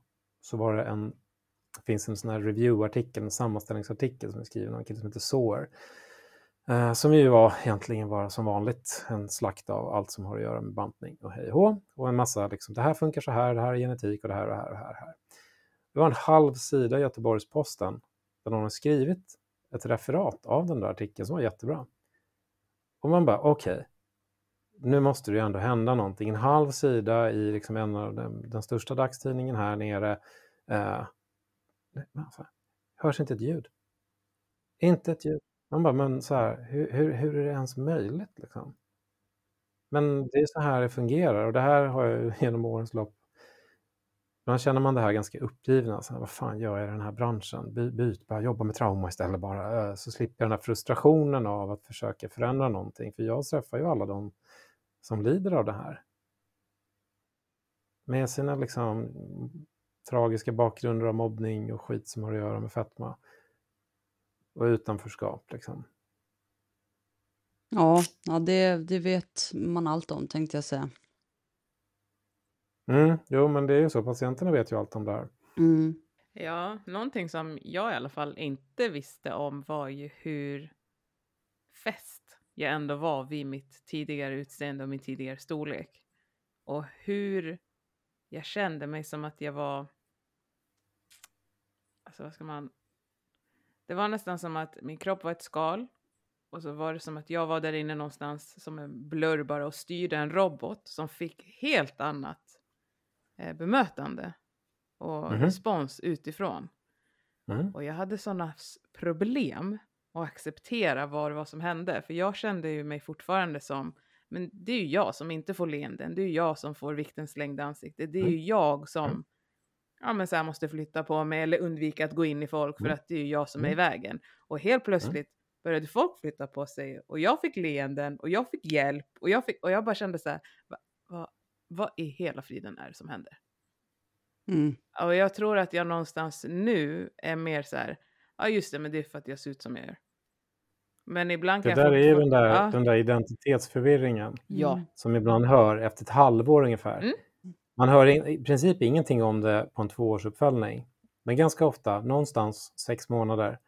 så var det en, det finns en sån här review-artikel, en sammanställningsartikel som är skriven av en kille som heter Soar. Eh, som ju var egentligen bara som vanligt en slakt av allt som har att göra med bantning och hej och och en massa liksom, det här funkar så här, det här är genetik och det här och det här och det här. här. Det var en halv sida i Göteborgs-Posten där någon har skrivit ett referat av den där artikeln som var jättebra. Och man bara, okej, okay, nu måste det ju ändå hända någonting. En halv sida i liksom en av den, den största dagstidningen här nere. Eh, alltså, hörs inte ett ljud. Inte ett ljud. Man bara, men så här, hur, hur, hur är det ens möjligt? Liksom? Men det är så här det fungerar och det här har jag genom årens lopp Ibland känner man det här ganska uppgivna. Så här, vad fan gör jag i den här branschen? By, byt, bara jobba med trauma istället bara. Så slipper jag den här frustrationen av att försöka förändra någonting. För jag träffar ju alla de som lider av det här. Med sina liksom tragiska bakgrunder av mobbning och skit som har att göra med fetma. Och utanförskap liksom. Ja, ja det, det vet man allt om tänkte jag säga. Mm, jo, men det är ju så. Patienterna vet ju allt om det här. Mm. Ja, någonting som jag i alla fall inte visste om var ju hur fäst jag ändå var vid mitt tidigare utseende och min tidigare storlek. Och hur jag kände mig som att jag var... Alltså vad ska man... Det var nästan som att min kropp var ett skal. Och så var det som att jag var där inne någonstans som en blurr bara och styrde en robot som fick helt annat eh, bemötande och Mhm. respons utifrån. Mm. Och jag hade sådana problem att acceptera vad det var som hände. För jag kände ju mig fortfarande som, men det är ju jag som inte får leenden. Det är ju jag som får vikten slängd i ansiktet. Det är Mm. ju jag som Mm. Ja, men så här måste flytta på mig eller undvika att gå in i folk för Mm. att det är ju jag som är i Mm. vägen. Och helt plötsligt började folk flytta på sig och jag fick leenden och jag fick hjälp och jag, fick, och jag bara kände så här, va, va, vad i hela friden är det som händer? Mm. Och jag tror att jag någonstans nu är mer så här, ja just det, men det är för att jag ser ut som jag gör. Men ibland Det kan jag där är ju den där, Ja, den där identitetsförvirringen ja. Som ibland hör efter ett halvår ungefär. Mm. Man hör i, princip ingenting om det på en tvåårsuppföljning. Men ganska ofta, någonstans sex månader,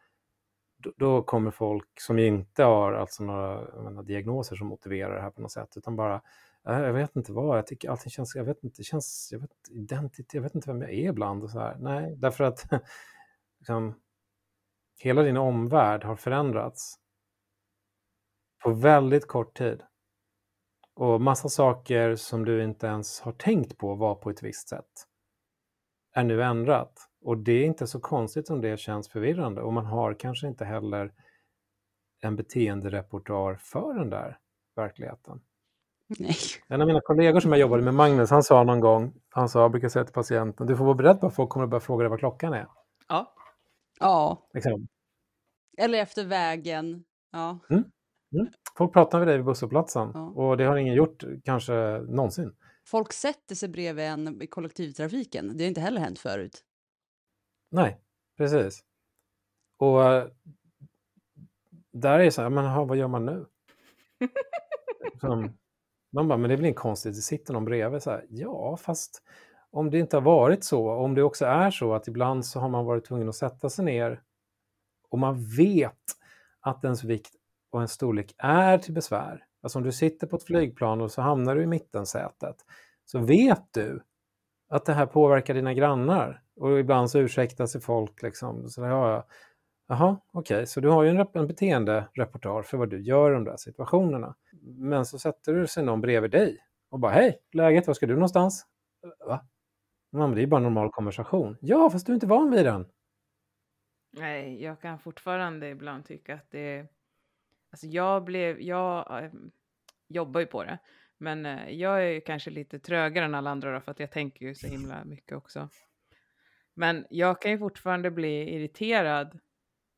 då, då kommer folk som inte har alltså några menar, diagnoser som motiverar det här på något sätt, utan bara äh, jag vet inte vad, jag tycker allting känns, jag vet inte, det känns, jag vet, identitet, jag vet inte vem jag är ibland och så här. Nej, därför att liksom, hela din omvärld har förändrats på väldigt kort tid. Och massa saker som du inte ens har tänkt på var på ett visst sätt är nu ändrat. Och det är inte så konstigt om det känns förvirrande och man har kanske inte heller en beteenderepertoar för den där verkligheten. Nej. En av mina kollegor som jag jobbade med, Magnus, han sa någon gång, han sa, jag brukar säga till patienten, du får vara beredd på att folk kommer att börja fråga dig vad klockan är. ja. Ja, Liksom. eller efter vägen. Ja. Folk pratar med dig vid busshållplatsen Ja. och det har ingen gjort kanske någonsin. Folk sätter sig bredvid en i kollektivtrafiken. Det har inte heller hänt förut. Nej, precis. Och eh, där är det så här, men aha, vad gör man nu? Som, man bara, men det är väl inte konstigt, det sitter någon bredvid så här. Ja, fast om det inte har varit så, om det också är så att ibland så har man varit tvungen att sätta sig ner och man vet att ens vikt och ens storlek är till besvär. Alltså om du sitter på ett flygplan och så hamnar du i mittensätet så vet du att det här påverkar dina grannar. Och ibland så ursäktar sig folk liksom. Så ja, ja. Jaha, okej, så du har ju en, en beteenderepertoar för vad du gör i de där situationerna. Men så sätter du sig någon bredvid dig och bara hej, läget, var ska du någonstans? Va? Men det är bara en normal konversation. Ja, fast du är inte van vid den. Nej, jag kan fortfarande ibland tycka att det är... Alltså jag blev... Jag eh, jobbar ju på det. Men eh, jag är ju kanske lite trögare än alla andra då, för att jag tänker ju så himla mycket också. Men jag kan ju fortfarande bli irriterad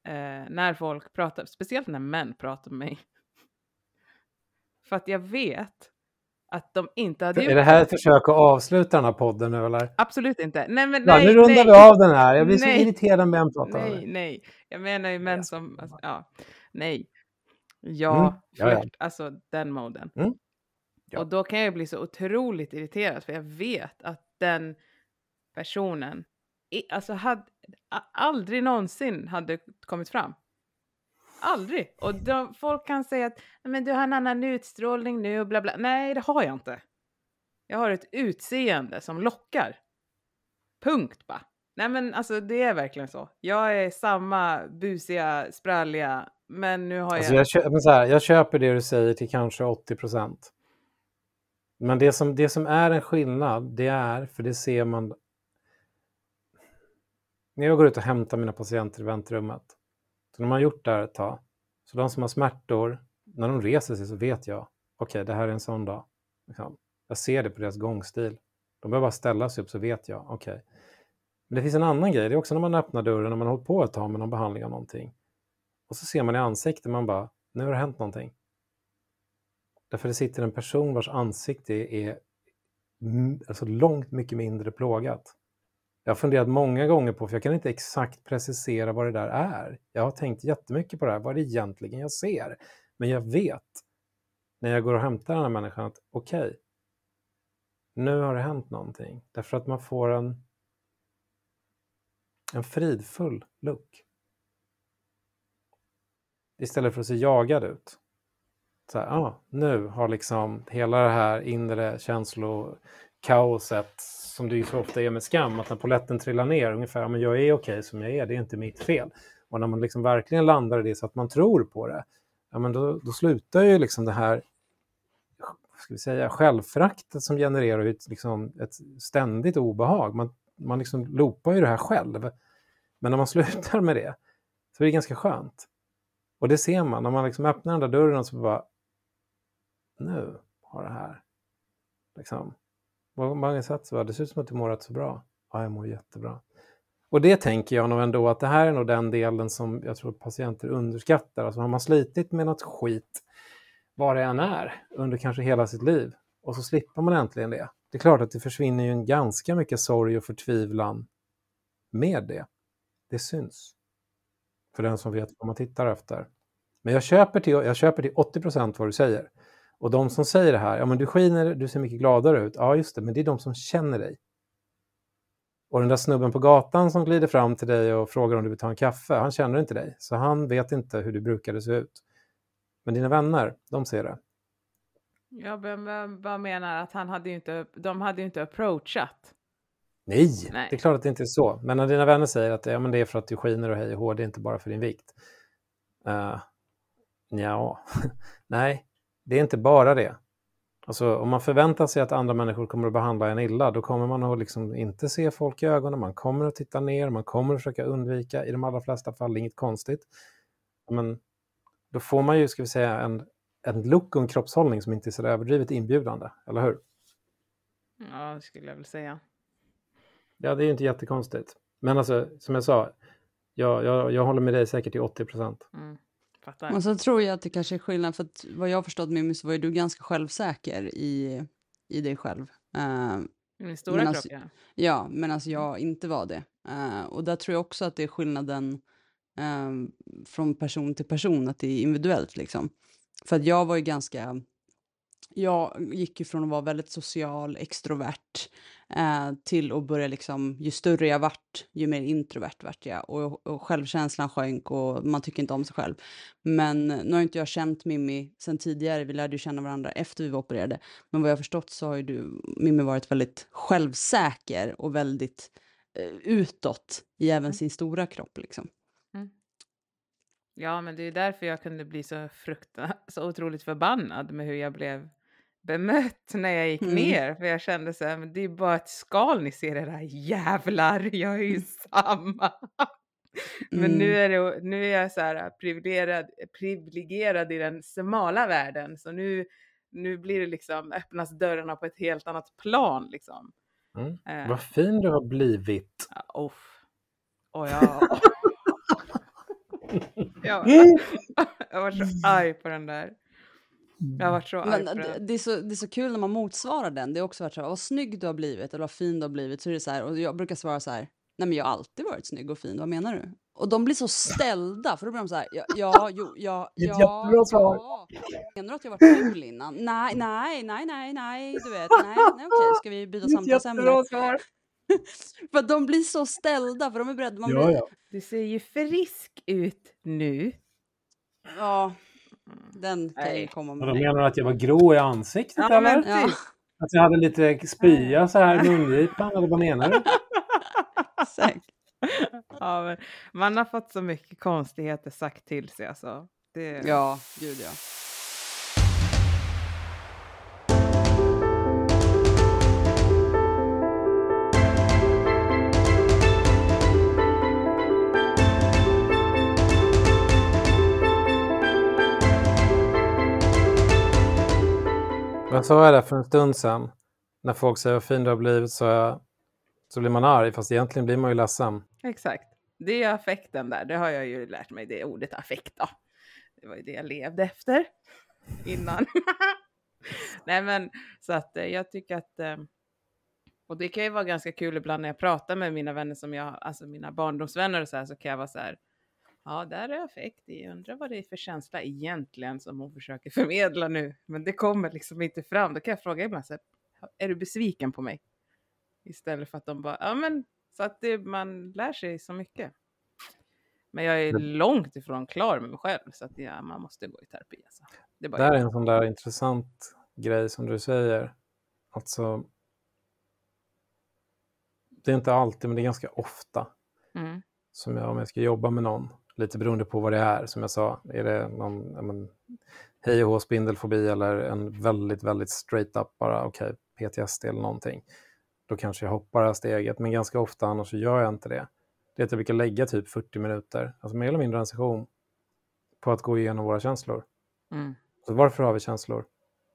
eh, när folk pratar, speciellt när män pratar med mig. För att jag vet att de inte hade Är det här ett försök att avsluta den här podden nu eller? Absolut inte. Nej, men Ja, nej, nu rundar nej. vi av den här. Jag blir så Nej. irriterad när män pratar Nej, nej. Jag menar ju män jag som, alltså, ja, nej. Ja, Mm, ja, ja. flört, alltså den moden. Mm, ja. Och då kan jag bli så otroligt irriterad för jag vet att den personen alltså hade, aldrig någonsin hade kommit fram. Aldrig. Och då, folk kan säga att "Nej, men du har en annan utstrålning nu och bla bla. Nej, det har jag inte. Jag har ett utseende som lockar. Punkt bara. Nej men alltså det är verkligen så. Jag är samma busiga, spralliga, men nu har Alltså jag... jag, kö- men så här, jag köper det du säger till kanske 80 procent. Men det som, det som är en skillnad, det är, för det ser man... När jag går ut och hämtar mina patienter i väntrummet, så när man har gjort det här ett tag, så de som har smärtor, när de reser sig så vet jag, okej, det här är en sån dag. Liksom. Jag ser det på deras gångstil. De behöver bara ställa sig upp så vet jag, okej. Men det finns en annan grej, det är också när man öppnar dörren, när man har hållit på ett tag med någon behandling av någonting. Och så ser man i ansiktet, man bara, nu har det hänt någonting. Därför det sitter en person vars ansikte är alltså långt mycket mindre plågat. Jag har funderat många gånger på, för jag kan inte exakt precisera vad det där är. Jag har tänkt jättemycket på det här, vad är det egentligen jag ser? Men jag vet när jag går och hämtar den här människan att okej, okay, nu har det hänt någonting. Därför att man får en, en fridfull look. Istället för att se jagad ut. Så här, ah, nu har liksom hela det här inre känslokaoset som det ju så ofta är med skam, att när poletten trillar ner ungefär, men jag är okej som jag är, det är inte mitt fel. Och när man liksom verkligen landar i det så att man tror på det, ja men då, då slutar ju liksom det här ska vi säga, självföraktet som genererar ett, liksom, ett ständigt obehag. Man, man liksom loopar ju det här själv. Men när man slutar med det så är det ganska skönt. Och det ser man, när man liksom öppnar den där dörren så bara, nu har det här, liksom, många sätt så, det ser ut som att du mår rätt så bra. Ja, jag mår jättebra. Och det tänker jag nog ändå att det här är nog den delen som jag tror patienter underskattar. Alltså har man slitit med något skit, vad det än är, under kanske hela sitt liv, och så slipper man äntligen det. Det är klart att det försvinner ju en ganska mycket sorg och förtvivlan med det. Det syns. För den som vet vad man tittar efter. Men jag köper till, jag köper till 80 procent vad du säger. Och de som säger det här, ja men du skiner, du ser mycket gladare ut. Ja just det, men det är de som känner dig. Och den där snubben på gatan som glider fram till dig och frågar om du vill ta en kaffe, han känner inte dig. Så han vet inte hur du brukade se ut. Men dina vänner, de ser det. Jag bara menar att han hade ju inte, de hade ju inte approachat. Nej, Nej, det är klart att det inte är så. Men när dina vänner säger att ja, men det är för att du skiner och hej och hår, det är inte bara för din vikt. Uh, ja, nej, det är inte bara det. Alltså, om man förväntar sig att andra människor kommer att behandla en illa, då kommer man att liksom inte se folk i ögonen, man kommer att titta ner, man kommer att försöka undvika, i de allra flesta fall, inget konstigt. Men då får man ju, ska vi säga, en, en look och en kroppshållning som inte är så överdrivet inbjudande, eller hur? Ja, det skulle jag väl säga. Ja, det är ju inte jättekonstigt. Men alltså, som jag sa, jag, jag, jag håller med dig säkert till 80 procent. Mm. Fattar. Och så tror jag att det kanske är skillnad, för att vad jag har förstått Mimmi så var ju du ganska självsäker i, i dig själv. Uh, I min stora kropp, ja. Ja, medan jag inte var det. Uh, och där tror jag också att det är skillnaden uh, från person till person, att det är individuellt liksom. För att jag var ju ganska jag gick ju från att vara väldigt social, extrovert, eh, till att börja liksom, ju större jag vart, ju mer introvert vart jag. Och, och självkänslan sjönk och man tycker inte om sig själv. Men nu har inte jag känt Mimmi sen tidigare, vi lärde ju känna varandra efter vi var opererade. Men vad jag har förstått så har ju du, Mimmi, varit väldigt självsäker och väldigt eh, utåt i även mm. sin stora kropp liksom. Mm. Ja, men det är därför jag kunde bli så frukta så otroligt förbannad med hur jag blev bemött när jag gick mm. ner. För jag kände så här, men det är bara ett skal ni ser era jävlar, jag är ju samma. men mm. nu, är det, nu är jag så här privilegierad, privilegierad i den smala världen. Så nu, nu blir det liksom, öppnas dörrarna på ett helt annat plan liksom. Mm. Uh, Vad fin du har blivit. Ja, oh. Oh, ja. jag, jag var så arg på den där. Jag har varit så Men det. Det, är så, det är så kul när man motsvarar den. Det är också varit så här, vad snygg du har blivit eller vad fin du har blivit. Så är det så här, och jag brukar svara så här, nej men jag har alltid varit snygg och fin, vad menar du? Och de blir så ställda, för då blir de så här, ja, ja, jo, ja, ja, svar. ja. Menar du att jag varit ful innan? Nej, nej, nej, nej, nej, du vet, nej, nej okej, ska vi byta samtalsämne? Jättebra svar. för de blir så ställda, för de är beredda. Man ja, blir... ja. Du ser ju frisk ut nu. Ja, den kan ju komma med. Och menar du att jag var grå i ansiktet ja, eller? Ja. Att jag hade lite spya så här i mungipan eller vad menar du? Säkert. Ja, men man har fått så mycket konstigheter sagt till sig alltså. Det... Ja, gud ja. Jag sa det för en stund sedan. När folk säger vad fin du har blivit så, jag, så blir man arg, fast egentligen blir man ju ledsen. Exakt. Det är affekten där. Det har jag ju lärt mig, det ordet affekt då. Det var ju det jag levde efter innan. Nej men så att eh, jag tycker att eh, Och det kan ju vara ganska kul ibland när jag pratar med mina vänner som jag, alltså mina barndomsvänner och så här, så kan jag vara så här, ja, där är affekt. Jag undrar vad det är för känsla egentligen som hon försöker förmedla nu. Men det kommer liksom inte fram. Då kan jag fråga ibland så här, är du besviken på mig? Istället för att de bara, ja men, så att det, man lär sig så mycket. Men jag är Det- långt ifrån klar med mig själv, så att ja, man måste gå i terapi. Alltså. Det är bara Där är en sån där intressant grej som du säger. Alltså, det är inte alltid, men det är ganska ofta mm. som jag, om jag ska jobba med någon, lite beroende på vad det är, som jag sa, är det någon men, hej och hå, spindelfobi eller en väldigt, väldigt straight up bara, okej, PTSD eller någonting, då kanske jag hoppar det här steget, men ganska ofta annars så gör jag inte det. Det är att jag brukar lägga typ 40 minuter, alltså mer eller mindre en session, på att gå igenom våra känslor. Mm. Så varför har vi känslor?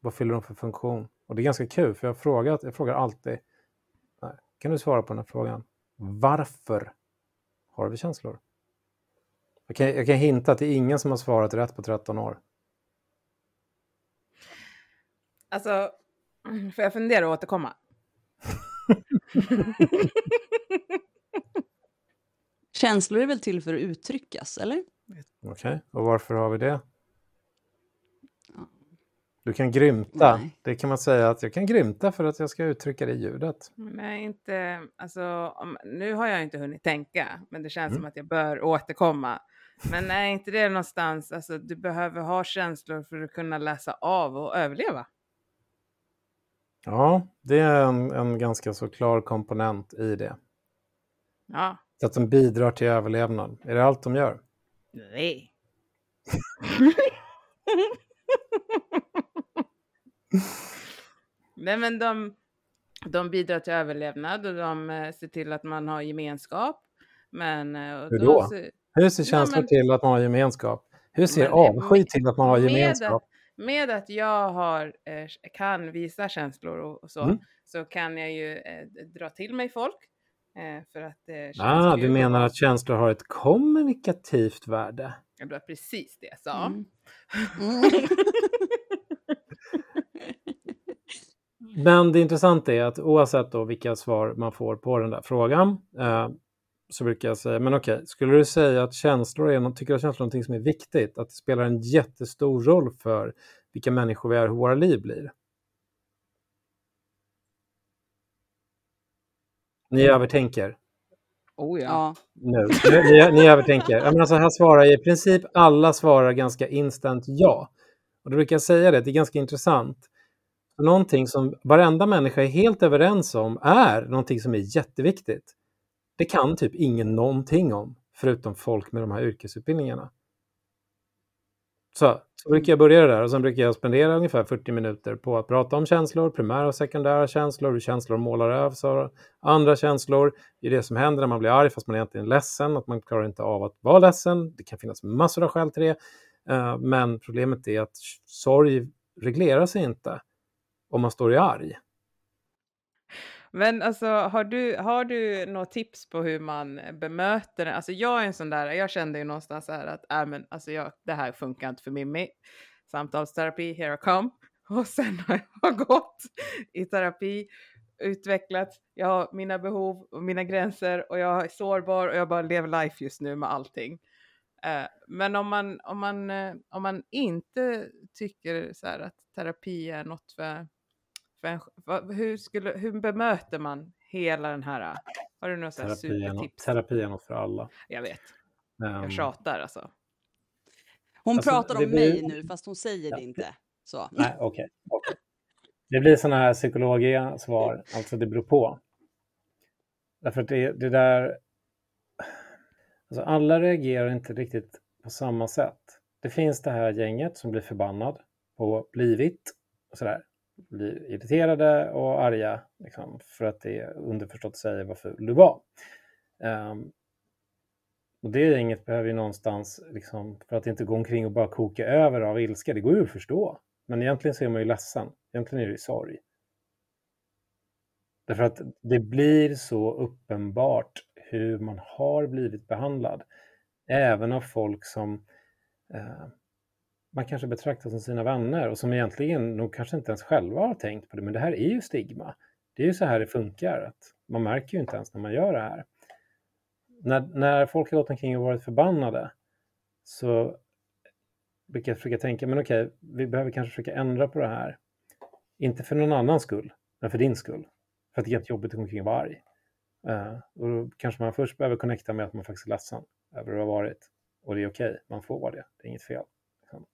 Vad fyller de för funktion? Och det är ganska kul, för jag, har frågat, jag frågar alltid, kan du svara på den här frågan? Varför har vi känslor? Jag kan, jag kan hinta att det är ingen som har svarat rätt på 13 år. Alltså, får jag fundera och återkomma? Känslor är väl till för att uttryckas, eller? Okej, och varför har vi det? Du kan grymta. Nej. Det kan man säga att jag kan grymta för att jag ska uttrycka det i ljudet. Nej, inte, alltså, om, nu har jag inte hunnit tänka, men det känns Mm. som att jag bör återkomma. Men är inte det någonstans, alltså du behöver ha känslor för att kunna läsa av och överleva? Ja, det är en, en ganska så klar komponent i det. Ja, Så att de bidrar till överlevnad. Är det allt de gör? nej. Nej, men de, de bidrar till överlevnad och de eh, ser till att man har gemenskap. Men... eh, och Hur då? ser- Hur ser Ja, känslor men- till att man har gemenskap? Hur ser eh, avsky med- till att man har gemenskap? med att jag har, eh, kan visa känslor och, och så, Mm. så kan jag ju eh, dra till mig folk. Eh, för att det känns Ah, du menar att känslor har ett kommunikativt värde? Det var precis det jag sa. Mm. Mm. Men det intressanta är att oavsett då vilka svar man får på den där frågan eh, så brukar jag säga, men okej, skulle du säga att känslor är, tycker att känslor är någonting som är viktigt? Att det spelar en jättestor roll för vilka människor vi är och hur våra liv blir? Ni övertänker Oh Ja. nu. Ni, ni, övertänker. Jag menar, så här svarar i princip alla svarar ganska instant ja. Och då brukar jag säga det, det är ganska intressant. För Någonting som varenda människa är helt överens om är någonting som är jätteviktigt. Det kan typ ingen någonting om, förutom folk med de här yrkesutbildningarna. Så, så brukar jag börja det där och sen brukar jag spendera ungefär 40 minuter på att prata om känslor, primära och sekundära känslor, hur känslor målar över sig av andra känslor. Det är det som händer när man blir arg fast man egentligen är ledsen, att man klarar inte av att vara ledsen. Det kan finnas massor av skäl till det. Eh, Men problemet är att sorg reglerar sig inte om man står i arg. Men alltså, har du, har du några tips på hur man bemöter det? Alltså jag är en sån där, jag kände ju någonstans så här att äh, men, alltså jag, det här funkar inte för Mimmi. Samtalsterapi, here I come. Och sen har jag gått i terapi, utvecklat, jag har mina behov och mina gränser och jag är sårbar och jag bara lever life just nu med allting. Äh, men om man, om, man, eh, om man inte tycker så här att terapi är något för för en, vad- hur, skulle, hur bemöter man hela den här? Har du några Terapi supertips? terapi är något för alla. Jag vet, Ehm, jag tjatar alltså. Hon Alltså, pratar om blir- mig nu, fast hon säger Ja, det inte. Så. Nej, okej. okej. Det blir sådana här psykologiska svar, alltså det beror på. Därför att det, det där... Alltså alla reagerar inte riktigt på samma sätt. Det finns det här gänget som blir förbannad och blivit och sådär. Blir irriterade och arga liksom, för att det underförstått säger vad ful du var. Um, och det gänget behöver ju någonstans, liksom, för att inte gå omkring och bara koka över av ilska, det går ju att förstå. Men egentligen så är man ju ledsen. Egentligen är det ju sorg. Därför att det blir så uppenbart hur man har blivit behandlad. Även av folk som eh, man kanske betraktar som sina vänner och som egentligen nog kanske inte ens själva har tänkt på det. Men det här är ju stigma. Det är ju så här det funkar. Att man märker ju inte ens när man gör det här. När, när folk har gått omkring och varit förbannade så brukar jag försöka tänka, men okej, vi behöver kanske försöka ändra på det här. Inte för någon annans skull, men för din skull. För att det är jättejobbigt att gå omkring och vara arg. Uh, och då kanske man först behöver connecta med att man faktiskt är ledsen över hur det har varit. Och det är okej, man får vara det, det är inget fel. Liksom.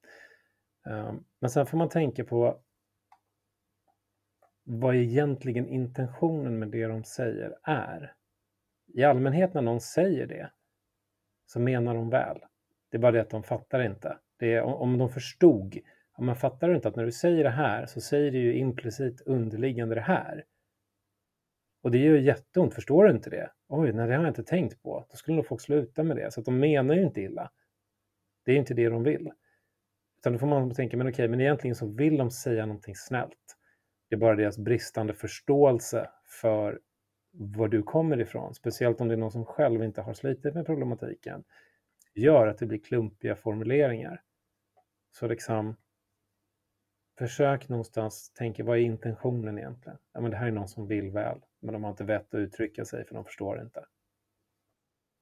Ehm, men sen får man tänka på vad egentligen intentionen med det de säger är. I allmänhet när någon säger det så menar de väl. Det är bara det att de fattar inte. Det är, om de förstod, om man fattar inte att när du säger det här så säger du ju implicit underliggande det här. Och det gör jätteont, förstår du inte det? Oj, nej, det har jag inte tänkt på. Då skulle nog folk sluta med det. Så att de menar ju inte illa. Det är inte det de vill. Utan då får man tänka, men okej, men egentligen så vill de säga någonting snällt. Det är bara deras bristande förståelse för var du kommer ifrån, speciellt om det är någon som själv inte har slitit med problematiken, gör att det blir klumpiga formuleringar. Så liksom, försök någonstans tänka, vad är intentionen egentligen? Ja, men det här är någon som vill väl, men de har inte vett att uttrycka sig för de förstår inte.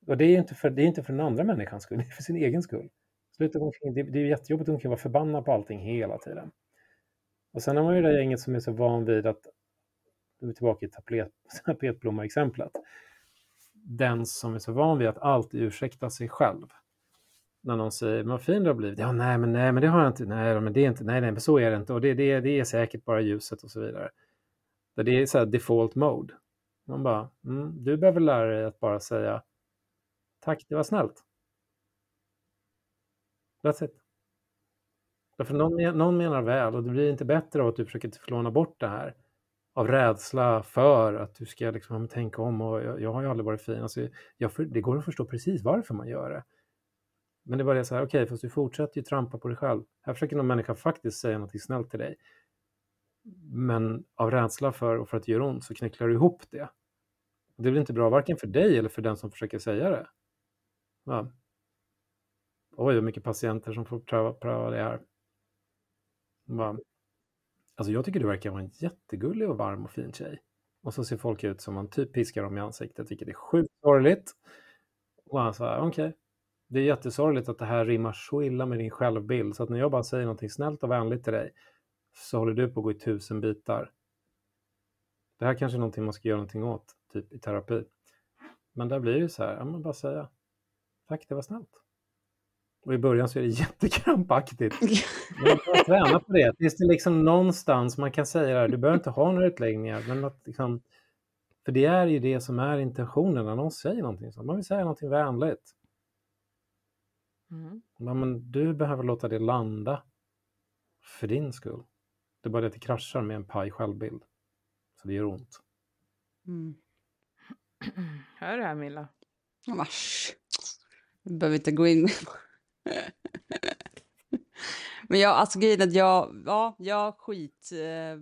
Och det är inte för, det är inte för den andra människans skull, det är för sin egen skull. Sluta omkring, det, det är jättejobbigt att vara förbannad på allting hela tiden. Och sen har man ju det gänget som är så van vid att, nu är vi tillbaka i tapet, tapetblomma-exemplet, den som är så van vid att alltid ursäkta sig själv. När någon säger, vad fin du har blivit. Ja, nej, men nej, men det har jag inte. Nej, men det är inte. Nej, nej, men så är det inte. Och det, det, det är säkert bara ljuset och så vidare. Det är så här default mode. Man bara, mm, du behöver lära dig att bara säga tack, det var snällt. That's it. Därför någon, någon menar väl och det blir inte bättre av att du försöker förlåna bort det här av rädsla för att du ska liksom tänka om och jag, jag har ju aldrig varit fin. Alltså, jag, det går att förstå precis varför man gör det. Men det är bara det så här, okej, okay, fast du fortsätter ju trampa på dig själv. Här försöker någon människa faktiskt säga något snällt till dig. Men av rädsla för och för att det gör ont så knycklar du ihop det. Det blir inte bra varken för dig eller för den som försöker säga det. Ja. Oj, vad mycket patienter som får pröva, pröva det här. Bara, Alltså jag tycker du verkar vara en jättegullig och varm och fin tjej. Och så ser folk ut som man typ piskar dem i ansiktet, vilket är sjukt sorgligt. Och han sa, okej, okay. det är jättesorgligt att det här rimmar så illa med din självbild, så att när jag bara säger någonting snällt och vänligt till dig, så håller du på att gå i tusen bitar. Det här kanske är någonting man ska göra någonting åt, typ i terapi. Men där blir det så här, ja men bara säga, tack det var snällt. Och i början så är det jättekrampaktigt. Man får träna på det. Tills det liksom någonstans man kan säga det här, du behöver inte ha några utläggningar. Men att liksom, för det är ju det som är intentionen när någon säger någonting. Så man vill säga någonting vänligt. Mm. Men du behöver låta det landa för din skull. Det är bara det att det kraschar med en paj självbild. Så det gör ont. Mm. Hör du här Milla? Vars. Du behöver inte gå in Men jag, alltså grejen är att jag, ja, jag skit... Eh,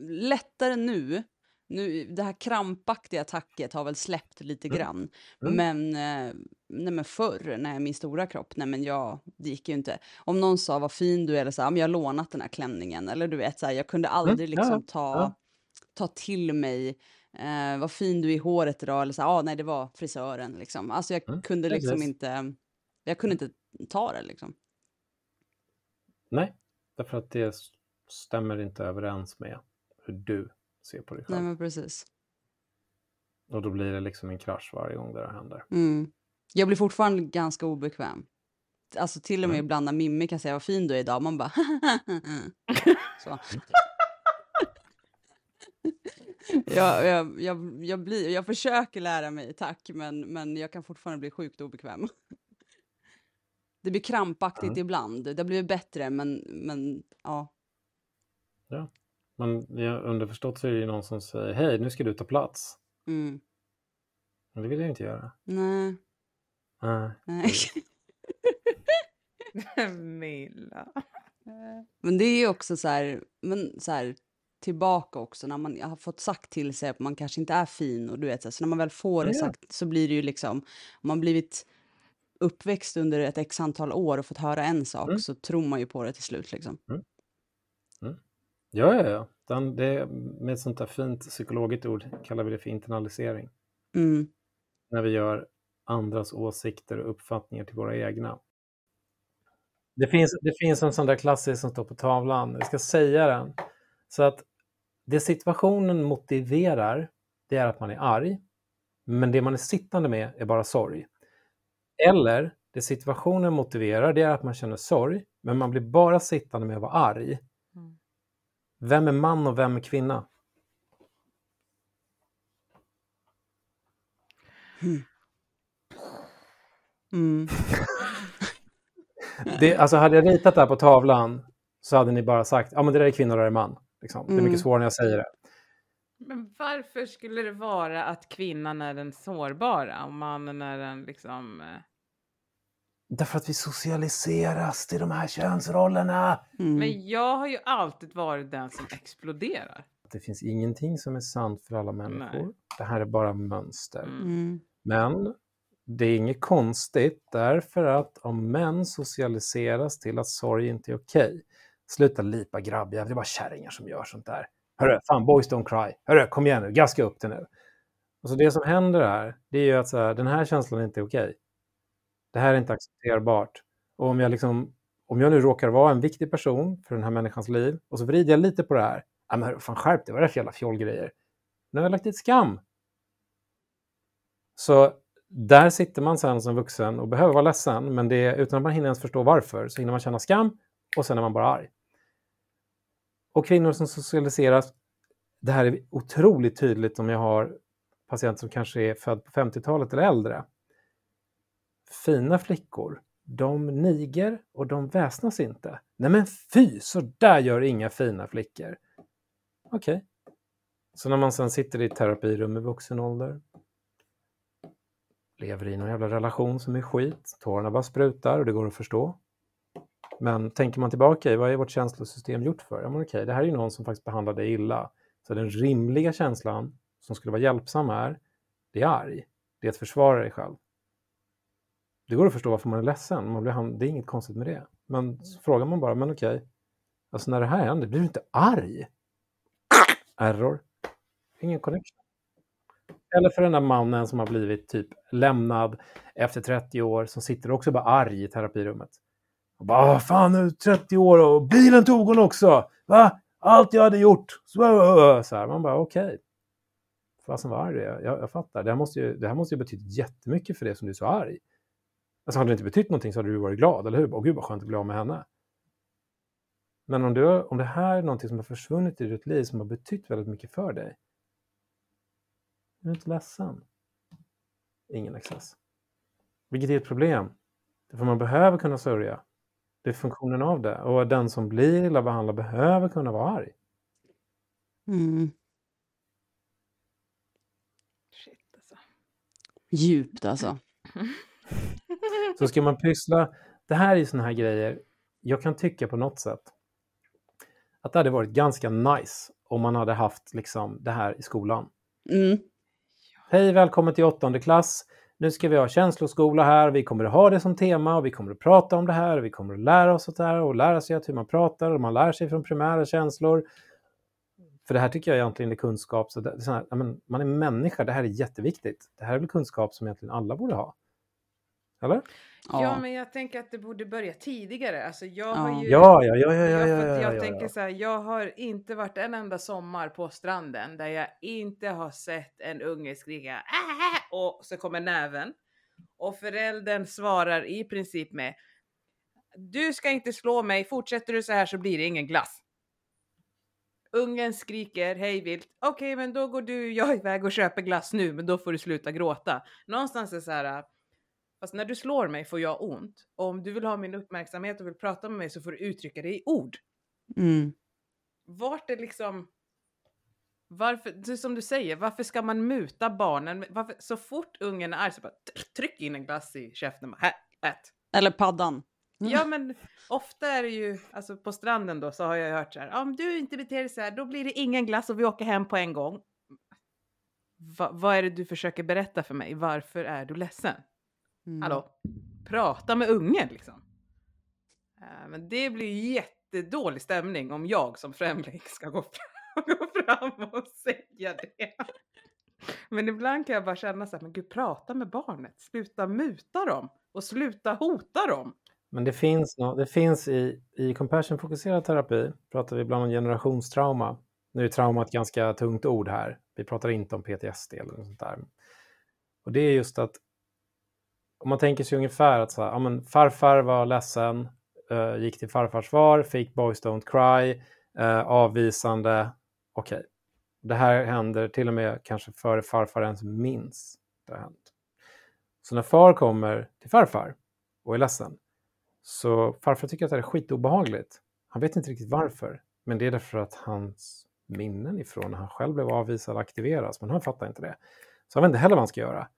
lättare nu. nu. Det här krampaktiga tacket har väl släppt lite mm. grann. Mm. Men, eh, nej men förr, när min stora kropp, nej men jag, det gick ju inte. Om någon sa vad fin du är, eller så här, jag har lånat den här klänningen. Eller du vet, så här, jag kunde mm, aldrig mm. liksom ta, ja. ta till mig Eh, vad fin du är i håret idag, eller så ah, nej det var frisören liksom. Alltså jag mm, kunde liksom inte, jag kunde inte ta det liksom. Nej, därför att det stämmer inte överens med hur du ser på dig själv. Nej, men precis. Och då blir det liksom en krasch varje gång det händer. Mm. Jag blir fortfarande ganska obekväm. Alltså till och med mm. ibland när Mimmi kan säga vad fin du är idag, man bara så. jag, jag, jag, jag, blir, jag försöker lära mig, tack, men, men jag kan fortfarande bli sjukt obekväm. Det blir krampaktigt mm. ibland. Det blir bättre, men, men ja. Ja, men underförstått så är det ju någon som säger hej, nu ska du ta plats. Mm. Men det vill jag inte göra. Nej. Nej. Nej. Milla. Men det är ju också så här, men så här, tillbaka också när man har fått sagt till sig att man kanske inte är fin och du vet så, så när man väl får det sagt så blir det ju liksom, om man blivit uppväxt under ett x antal år och fått höra en sak mm. så tror man ju på det till slut liksom. Mm. Mm. Ja, ja, ja. botten, det, med ett sånt där fint psykologiskt ord kallar vi det för internalisering. Mm. När vi gör andras åsikter och uppfattningar till våra egna. Det finns, det finns en sån där klassisk som står på tavlan, jag ska säga den. Så att det situationen motiverar, det är att man är arg. Men det man är sittande med är bara sorg. Eller det situationen motiverar, det är att man känner sorg, men man blir bara sittande med att vara arg. Mm. Vem är man och vem är kvinna? Mm. Det, alltså hade jag ritat det här på tavlan så hade ni bara sagt, ja men det där är kvinna och det där är man. Liksom. Det är Mm. mycket svårare när jag säger det. Men varför skulle det vara att kvinnan är den sårbara och mannen är den liksom... Därför att vi socialiseras till de här könsrollerna. Mm. Men jag har ju alltid varit den som exploderar. Det finns ingenting som är sant för alla människor. Nej. Det här är bara mönster. Mm. Mm. Men det är inget konstigt därför att om män socialiseras till att sorg inte är okej. Sluta lipa grabbjävel, det är bara kärringar som gör sånt där. Hörru, fan boys don't cry. Hörru, kom igen nu, gaska upp det nu. Alltså det som händer här, det är ju att så här, den här känslan är inte okej. Det här är inte accepterbart. Och om jag, liksom, om jag nu råkar vara en viktig person för den här människans liv och så vrider jag lite på det här. Ja, men fan skärp dig, vad är det för jävla fjollgrejer? Nu har jag lagt dit skam. Så där sitter man sen som vuxen och behöver vara ledsen, men det är, utan att man hinner ens förstå varför så hinner man känna skam och sen är man bara arg. Och kvinnor som socialiseras, det här är otroligt tydligt om jag har patienter som kanske är född på 50-talet eller äldre. Fina flickor, de niger och de väsnas inte. Nej men fy, så där gör inga fina flickor. Okej. Så när man sen sitter i ett terapirum i vuxen ålder, lever i någon jävla relation som är skit, tårarna bara sprutar och det går att förstå. Men tänker man tillbaka i vad är vårt känslosystem gjort för? Ja, men okej, det här är ju någon som faktiskt behandlar dig illa. Så den rimliga känslan som skulle vara hjälpsam är, det är arg. Det är att försvara dig själv. Det går att förstå varför man är ledsen. Man blir, det är inget konstigt med det. Men så frågar man bara, men okej, alltså när det här händer, blir du inte arg? Error. Ingen connection. Eller för den där mannen som har blivit typ lämnad efter 30 år som sitter också bara arg i terapirummet. Och bara, "Ah, fan nu är det 30 år och bilen tog hon också. Va? Allt jag hade gjort. Så så här, man bara okej. Fasen vad arg du är. Jag, jag fattar. Det här, måste ju, det här måste ju betytt jättemycket för det som du är så arg. Alltså hade det inte betytt någonting så hade du varit glad, eller hur? Åh gud vad skönt att bli av med henne. Men om, du, om det här är någonting som har försvunnit i ditt liv som har betytt väldigt mycket för dig. Är du inte ledsen? Ingen access. Vilket är ett problem. För man behöver kunna sörja. Det är funktionen av det. Och den som blir illa behandlad behöver kunna vara arg. Mm. Shit alltså. Djupt alltså. Så ska man pyssla, det här är såna här grejer, jag kan tycka på något sätt att det hade varit ganska nice om man hade haft liksom det här i skolan. Mm. Hej, välkommen till åttonde klass. Nu ska vi ha känsloskola här. Vi kommer att ha det som tema och vi kommer att prata om det här. Vi kommer att lära oss det här och lära sig att hur man pratar och man lär sig från primära känslor. För det här tycker jag egentligen är kunskap. Så det, så här, man är människa, det här är jätteviktigt. Det här är väl kunskap som egentligen alla borde ha. Eller? Ja. Ja. men jag tänker att det borde börja tidigare. Alltså jag Ja. har ju... Ja, ja, ja, ja, ja, Ja, ja, jag ja, tänker så här, jag har inte varit en enda sommar på stranden där jag inte har sett en unge skrika "Äh!" och så kommer näven. Och föräldern svarar i princip med Du ska inte slå mig, fortsätter du så här så blir det ingen glass. Ungen skriker hej vilt. Okej, men då går du jag iväg och köper glass nu, men då får du sluta gråta. Någonstans är så här. Fast när du slår mig får jag ont. Och om du vill ha min uppmärksamhet och vill prata med mig så får du uttrycka det i ord. Mm. Vart är liksom... Varför, som du säger, varför ska man muta barnen? Varför, så fort ungen är arg så bara tr- tryck in en glass i käften. Här, ät. Eller paddan. Ja men ofta är det ju, alltså på stranden då så har jag hört så här, om du inte beter dig så här då blir det ingen glass och vi åker hem på en gång. Va, vad är det du försöker berätta för mig? Varför är du ledsen? Mm. Hallå? Prata med ungen liksom. Eh, Men det blir jättedålig stämning om jag som främling ska gå fram att gå fram och säga det. Men ibland kan jag bara känna så här, men gud prata med barnet, sluta muta dem och sluta hota dem. Men det finns, det finns i, i compassion-fokuserad terapi, pratar vi ibland om generationstrauma. Nu är trauma ett ganska tungt ord här. Vi pratar inte om PTSD eller något sånt där. Och det är just att om man tänker sig ungefär att så här, ja, men farfar var ledsen, eh, gick till farfars far, fick boys don't cry, eh, avvisande, okej. Det här händer till och med kanske före farfar ens minns det har hänt. Så när far kommer till farfar och är ledsen, så farfar tycker att det är skitobehagligt. Han vet inte riktigt varför, men det är därför att hans minnen ifrån när han själv blev avvisad aktiveras, men han fattar inte det. Så han vet inte heller vad han ska göra.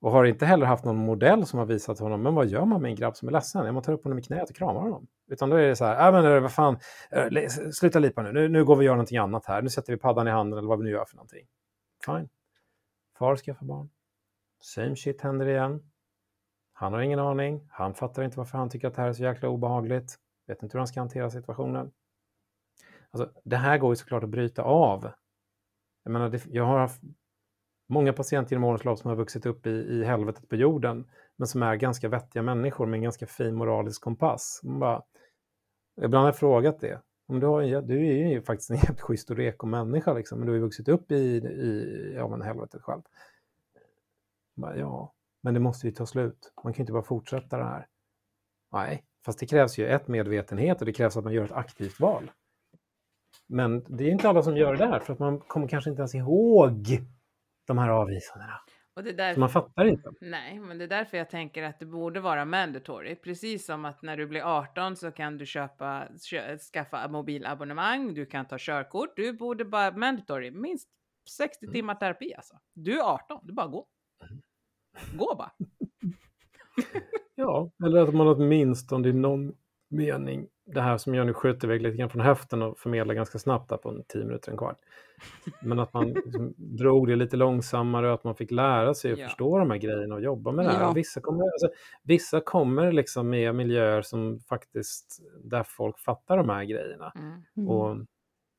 Och har inte heller haft någon modell som har visat honom, men vad gör man med en grabb som är ledsen? Ja, man tar upp honom i knät och kramar honom. Utan då är det så här, äh, men äh, vad fan, äh, sluta lipa nu. nu, nu går vi och gör någonting annat här, nu sätter vi paddan i handen eller vad vi nu gör för någonting. Fine. Far skaffar barn. Same shit händer igen. Han har ingen aning, han fattar inte varför han tycker att det här är så jäkla obehagligt, vet inte hur han ska hantera situationen. Alltså, det här går ju såklart att bryta av. Jag, menar, det, jag har haft många patienter genom årens lopp som har vuxit upp i, i helvetet på jorden, men som är ganska vettiga människor med en ganska fin moralisk kompass. Man bara, ibland har jag frågat det. Om du, har, du är ju faktiskt en jävligt schysst och reko människa, liksom, men du har ju vuxit upp i, i ja, men helvetet själv. Bara, ja, men det måste ju ta slut. Man kan ju inte bara fortsätta det här. Nej, fast det krävs ju ett medvetenhet och det krävs att man gör ett aktivt val. Men det är inte alla som gör det där för att man kommer kanske inte ens ihåg de här avvisandena. Och det är därför, Så man fattar inte. Nej, men det är därför jag tänker att det borde vara mandatory. Precis som att när du blir 18 så kan du köpa, kö, skaffa mobilabonnemang, du kan ta körkort. Du borde bara mandatory, minst 60 Mm. timmar terapi alltså. Du är 18, du bara gå. Gå bara. Ja, eller att man åtminstone i någon mening, det här som jag nu skjuter iväg lite grann från höften och förmedlar ganska snabbt där på en tio minuter, en kvart. Men att man liksom drog det lite långsammare och att man fick lära sig att Ja. förstå de här grejerna och jobba med det här. Ja. Vissa kommer, alltså, vissa kommer liksom med miljöer som faktiskt, där folk fattar de här grejerna. Mm. Mm. Och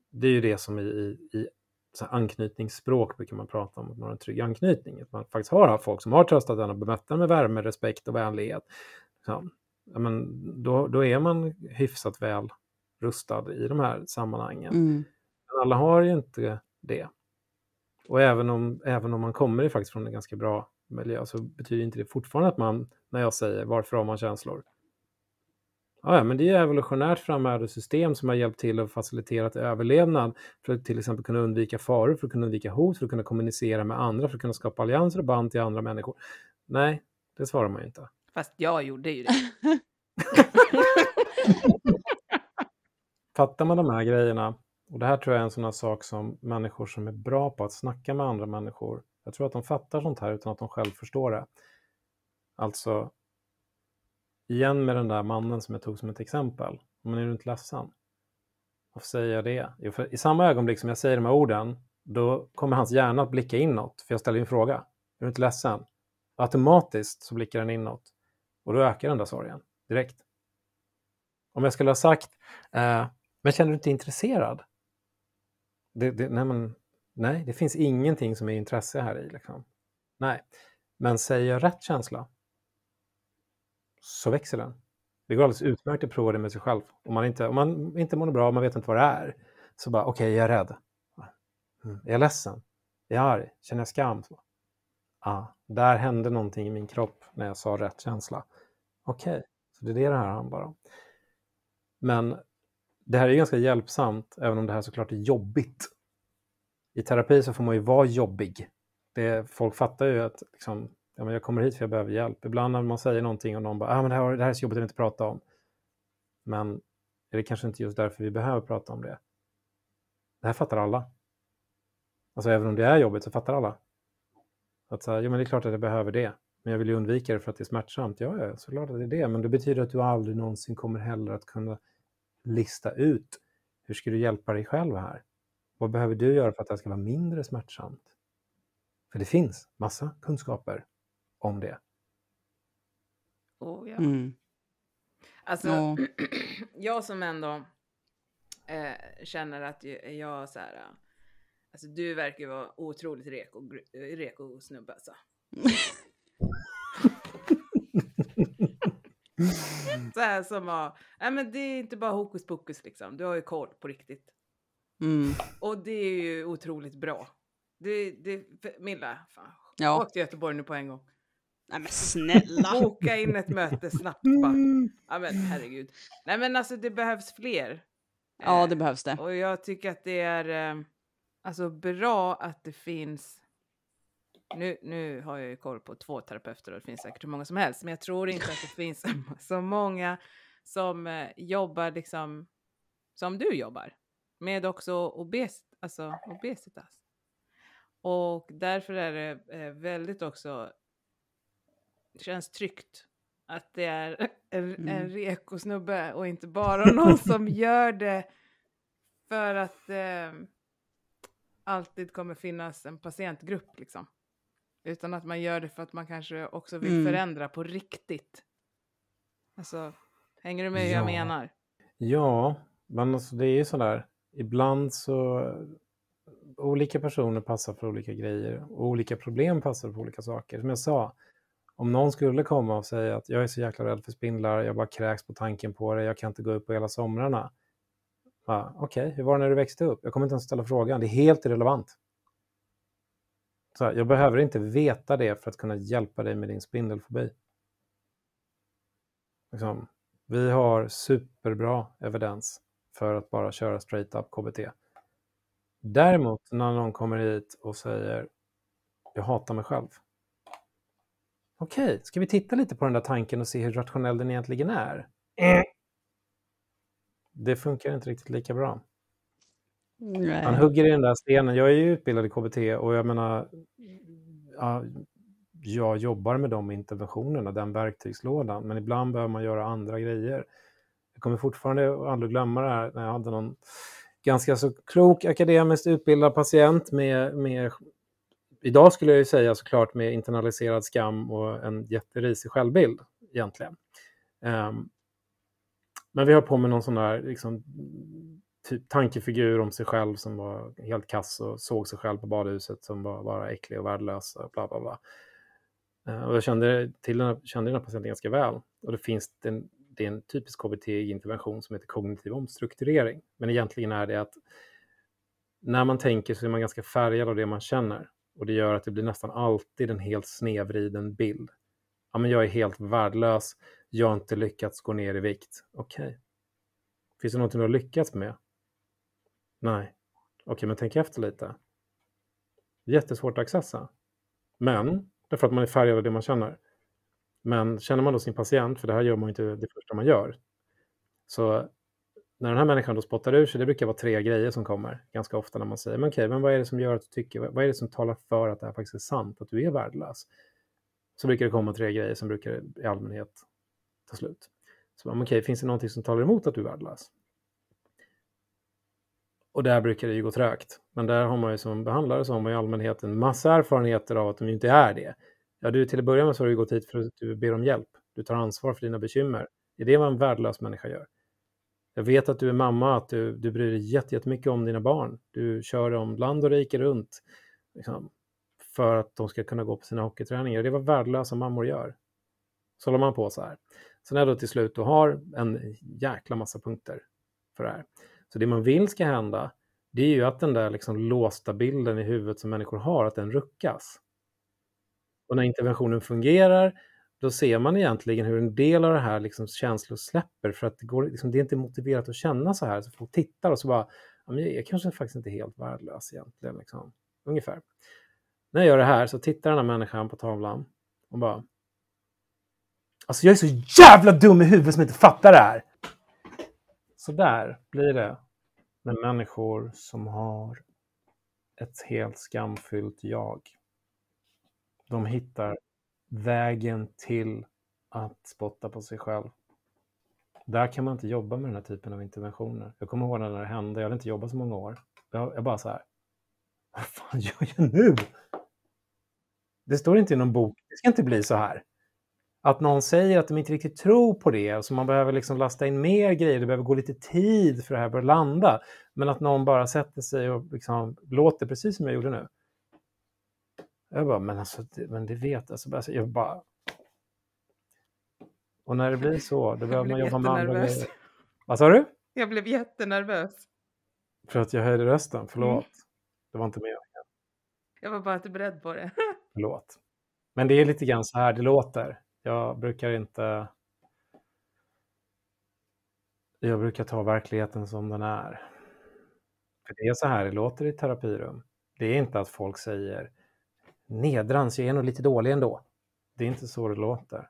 det är ju det som i, i, i så här anknytningsspråk brukar man prata om, att man har en trygg anknytning. Att man faktiskt har haft folk som har tröstat en och bemött en med värme, respekt och vänlighet. Så, ja, men då, då är man hyfsat väl rustad i de här sammanhangen. Mm. Men alla har ju inte det. Och även om, även om man kommer faktiskt från en ganska bra miljö så betyder inte det fortfarande att man, när jag säger varför har man känslor? Ja, ja, men det är evolutionärt framärvda system som har hjälpt till och faciliterat överlevnad för att till exempel kunna undvika faror, för att kunna undvika hot, för att kunna kommunicera med andra, för att kunna skapa allianser och band till andra människor. Nej, det svarar man ju inte. Fast jag gjorde ju det. Fattar man de här grejerna, och det här tror jag är en sån här sak som människor som är bra på att snacka med andra människor, jag tror att de fattar sånt här utan att de själv förstår det. Alltså, igen med den där mannen som jag tog som ett exempel, men är du inte ledsen? Varför säger jag det? Jo, för i samma ögonblick som jag säger de här orden, då kommer hans hjärna att blicka inåt, för jag ställer ju en fråga. Är du inte ledsen? Automatiskt så blickar den inåt. Och då ökar den där sorgen direkt. Om jag skulle ha sagt, eh, men känner du inte intresserad? Det, det, nej, men, nej, det finns ingenting som är intresse här i. Liksom. Nej, men säger jag rätt känsla så växer den. Det går alldeles utmärkt att prova det med sig själv. Om man inte, om man inte mår bra, man vet inte vad det är, så bara okej, okay, jag är rädd. Mm. Är jag ledsen? Är jag arg? Känner jag skam? Så, ah, där hände någonting i min kropp när jag sa rätt känsla. Okej, okay. så det är det det här handlar om. Men det här är ganska hjälpsamt, även om det här såklart är jobbigt. I terapi så får man ju vara jobbig. Det, folk fattar ju att liksom, ja, men jag kommer hit för jag behöver hjälp. Ibland när man säger någonting och någon bara, ah, men det, här, det här är så jobbigt, att inte prata om. Men är det kanske inte just därför vi behöver prata om det? Det här fattar alla. Alltså även om det är jobbigt så fattar alla. Att så här, jo, men det är klart att jag behöver det. Men jag vill ju undvika det för att det är smärtsamt. Ja, ja, såklart att det är det. Men det betyder att du aldrig någonsin kommer heller att kunna lista ut hur ska du hjälpa dig själv här? Vad behöver du göra för att det ska vara mindre smärtsamt? För det finns massa kunskaper om det. Oh, ja. Mm. Alltså, Ja. jag som ändå eh, känner att jag, så här, alltså du verkar ju vara otroligt reko, gr- reko snubbe alltså. Så här som har, nej men det är inte bara hokus pokus liksom, du har ju koll på riktigt. Mm. Och det är ju otroligt bra. Det, det, Milla, fan, Ja. åk till Göteborg nu på en gång. Nej men snälla. Boka in ett möte snabbt bara. Ja men herregud. Nej men alltså det behövs fler. Ja, Eh, det behövs det. Och jag tycker att det är eh, alltså bra att det finns nu, nu har jag ju koll på två terapeuter och det finns säkert hur många som helst, men jag tror inte att det finns så många som eh, jobbar liksom som du jobbar med också obes, alltså obesitas. Och därför är det eh, väldigt också, känns tryggt att det är en, en Mm. reko snubbe och inte bara någon som gör det för att eh, alltid kommer finnas en patientgrupp liksom. Utan att man gör det för att man kanske också vill Mm. förändra på riktigt. Alltså, hänger du med hur jag Ja. menar? Ja, men alltså det är ju sådär. Ibland så... Olika personer passar för olika grejer och olika problem passar för olika saker. Som jag sa, om någon skulle komma och säga att jag är så jäkla rädd för spindlar, jag bara kräks på tanken på det, jag kan inte gå upp på hela somrarna. Ja, Okej, hur var det när du växte upp? Jag kommer inte ens ställa frågan, det är helt irrelevant. Så här, jag behöver inte veta det för att kunna hjälpa dig med din spindelfobi. Liksom, vi har superbra evidens för att bara köra straight up KBT. Däremot när någon kommer hit och säger jag hatar mig själv. Okej, ska vi titta lite på den där tanken och se hur rationell den egentligen är? Det funkar inte riktigt lika bra. Nej. hugger i den där stenen. Jag är ju utbildad i KBT och jag menar, ja, jag jobbar med de interventionerna, den verktygslådan, men ibland behöver man göra andra grejer. Jag kommer fortfarande aldrig glömma det här när jag hade någon ganska så klok akademiskt utbildad patient med, med idag skulle jag ju säga såklart med internaliserad skam och en jätterisig självbild egentligen. Ehm, men vi har på med någon sån där liksom, typ tankefigur om sig själv som var helt kass och såg sig själv på badhuset som var bara äcklig och värdelös och bla bla bla. Eh, och jag kände, till den här, kände den här patienten ganska väl. Och det finns en, det är en typisk KBT-intervention som heter kognitiv omstrukturering. Men egentligen är det att när man tänker så är man ganska färgad av det man känner. Och det gör att det blir nästan alltid en helt snevriden bild. Ja, men jag är helt värdelös. Jag har inte lyckats gå ner i vikt. Okej. Finns det något du har lyckats med? Nej. Okej, men tänk efter lite. Jättesvårt att accessa. Men, därför att man är färgad av det man känner. Men känner man då sin patient, för det här gör man ju inte det första man gör. Så när den här människan då spottar ur sig, det brukar vara tre grejer som kommer ganska ofta när man säger, men okej, men vad är det som gör att du tycker, vad är det som talar för att det här faktiskt är sant, att du är värdelös? Så brukar det komma tre grejer som brukar i allmänhet ta slut. Så okej, okay, finns det någonting som talar emot att du är värdelös? Och där brukar det ju gå trögt. Men där har man ju som behandlare så har man i allmänhet en massa erfarenheter av att de inte är det. Ja, du till att börja med så har du gått hit för att du ber om hjälp. Du tar ansvar för dina bekymmer. Det Är det vad en värdelös människa gör? Jag vet att du är mamma, att du, du bryr dig jättemycket om dina barn. Du kör dem land och rike runt liksom, för att de ska kunna gå på sina hockeyträningar. Det är vad värdelösa mammor gör. Så håller man på så här. Sen är då till slut då har en jäkla massa punkter för det här. Så det man vill ska hända, det är ju att den där liksom låsta bilden i huvudet som människor har, att den ruckas. Och när interventionen fungerar, då ser man egentligen hur en del av det här liksom känslor släpper, för att det, går, liksom, det är inte motiverat att känna så här. Så folk tittar och så bara, ja, men jag är kanske faktiskt inte helt värdelös egentligen. Liksom. Ungefär. När jag gör det här så tittar den här människan på tavlan och bara, alltså jag är så jävla dum i huvudet som inte fattar det här. Så där blir det med människor som har ett helt skamfyllt jag. De hittar vägen till att spotta på sig själv. Där kan man inte jobba med den här typen av interventioner. Jag kommer ihåg när det hände, jag hade inte jobbat så många år. Jag, jag bara så här, vad fan gör jag nu? Det står inte i någon bok, det ska inte bli så här att någon säger att de inte riktigt tror på det, så man behöver liksom lasta in mer grejer, det behöver gå lite tid för det här börjar landa. Men att någon bara sätter sig och liksom låter precis som jag gjorde nu. Jag bara, men alltså, det, men det vet alltså, jag bara... Och när det blir så, då behöver man jobba med andra grejer. Vad sa du? Jag blev jättenervös. För att jag höjde rösten, förlåt. Mm. Det var inte meningen. Jag var bara inte beredd på det. förlåt. Men det är lite grann så här det låter. Jag brukar inte... Jag brukar ta verkligheten som den är. För det är så här det låter i terapirum. Det är inte att folk säger nedrans, jag är nog lite dålig ändå. Det är inte så det låter.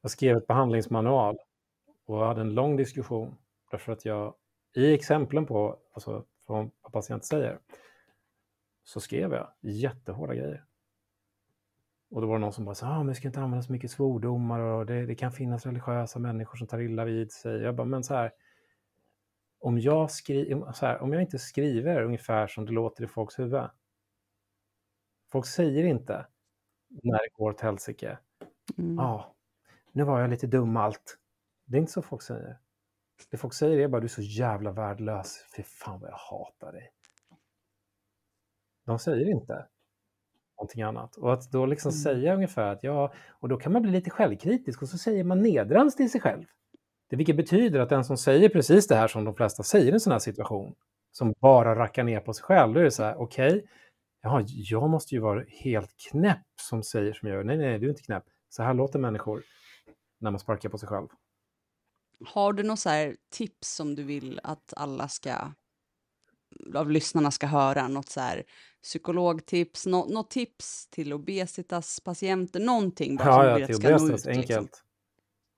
Jag skrev ett behandlingsmanual och hade en lång diskussion därför att jag i exemplen på, alltså vad patienten säger, så skrev jag jättehårda grejer. Och då var det någon som bara sa, ah, men ska inte använda så mycket svordomar och det, det, kan finnas religiösa människor som tar illa vid sig. Jag bara, men så här, om jag, skri så här, om jag inte skriver ungefär som det låter i folks huvud. Folk säger inte när det går åt helsike. Mm. Ah, nu var jag lite dum allt. Det är inte så folk säger. Det folk säger är bara, du är så jävla värdelös. Fy fan vad jag hatar dig. De säger inte någonting annat. Och att då liksom mm. säga ungefär att ja, och då kan man bli lite självkritisk och så säger man nedrans till sig själv. Det vilket betyder att den som säger precis det här som de flesta säger i en sån här situation, som bara rackar ner på sig själv, då är det så här, okej, okay, jaha, jag måste ju vara helt knäpp som säger som jag gör. Nej, nej, du är inte knäpp. Så här låter människor när man sparkar på sig själv. Har du något tips som du vill att alla ska av lyssnarna ska höra något så här psykologtips, något, något tips till obesitas-patienter, någonting bara ja, ja, till ska obesitas, liksom. enkelt. Liksom.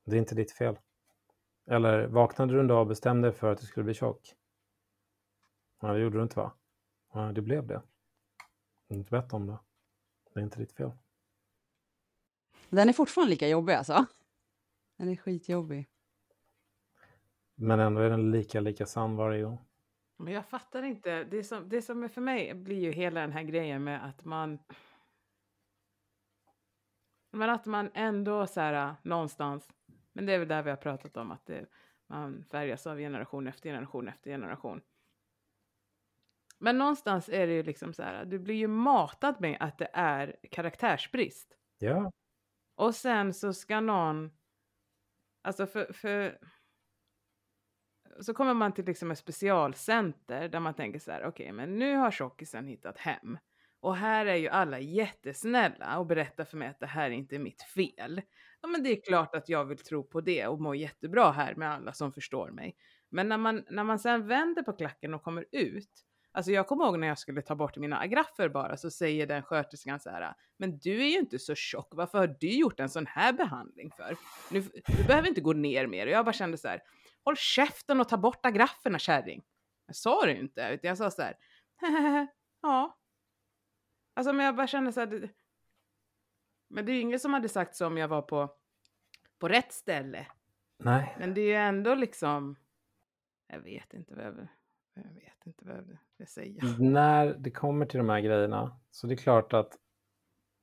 Det är inte ditt fel. Eller vaknade du en dag och bestämde för att du skulle bli tjock? Ja, det gjorde du inte va? Ja, det blev det. Du har inte bett om det. Det är inte ditt fel. Den är fortfarande lika jobbig alltså? Den är skitjobbig. Men ändå är den lika, lika sann varje gång. Men jag fattar inte. Det som, det som är för mig blir ju hela den här grejen med att man... Men att man ändå så här någonstans, men det är väl där vi har pratat om att det, man färgas av generation efter generation efter generation. Men någonstans är det ju liksom så här, du blir ju matad med att det är karaktärsbrist. Ja. Och sen så ska någon, alltså för, för så kommer man till liksom ett specialcenter där man tänker så här, okej, okay, men nu har tjockisen hittat hem. Och här är ju alla jättesnälla och berättar för mig att det här är inte mitt fel. Ja, men det är klart att jag vill tro på det och må jättebra här med alla som förstår mig. Men när man, när man sen vänder på klacken och kommer ut, alltså jag kommer ihåg när jag skulle ta bort mina agraffer bara, så säger den sköterskan så här, men du är ju inte så tjock, varför har du gjort en sån här behandling för? Nu, du behöver inte gå ner mer. Och jag bara kände så här, håll käften och ta bort agrafferna kärring. Jag sa det ju inte, utan jag sa så här, ja. Alltså men jag bara kände så här, men det är ju ingen som hade sagt så om jag var på, på rätt ställe. Nej. Men det är ju ändå liksom, jag vet inte vad jag, jag vet inte vad jag vill säga. När det kommer till de här grejerna, så det är klart att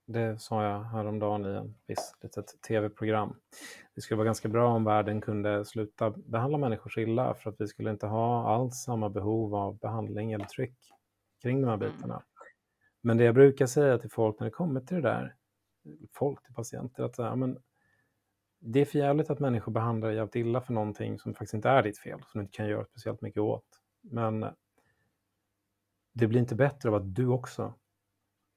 det sa jag häromdagen i en viss litet tv-program. Det skulle vara ganska bra om världen kunde sluta behandla människor så illa för att vi skulle inte ha alls samma behov av behandling eller tryck kring de här mm. bitarna. Men det jag brukar säga till folk när det kommer till det där, folk till patienter, att ja, men, det är för jävligt att människor behandlar dig jävligt illa för någonting som faktiskt inte är ditt fel, som du inte kan göra speciellt mycket åt. Men det blir inte bättre av att du också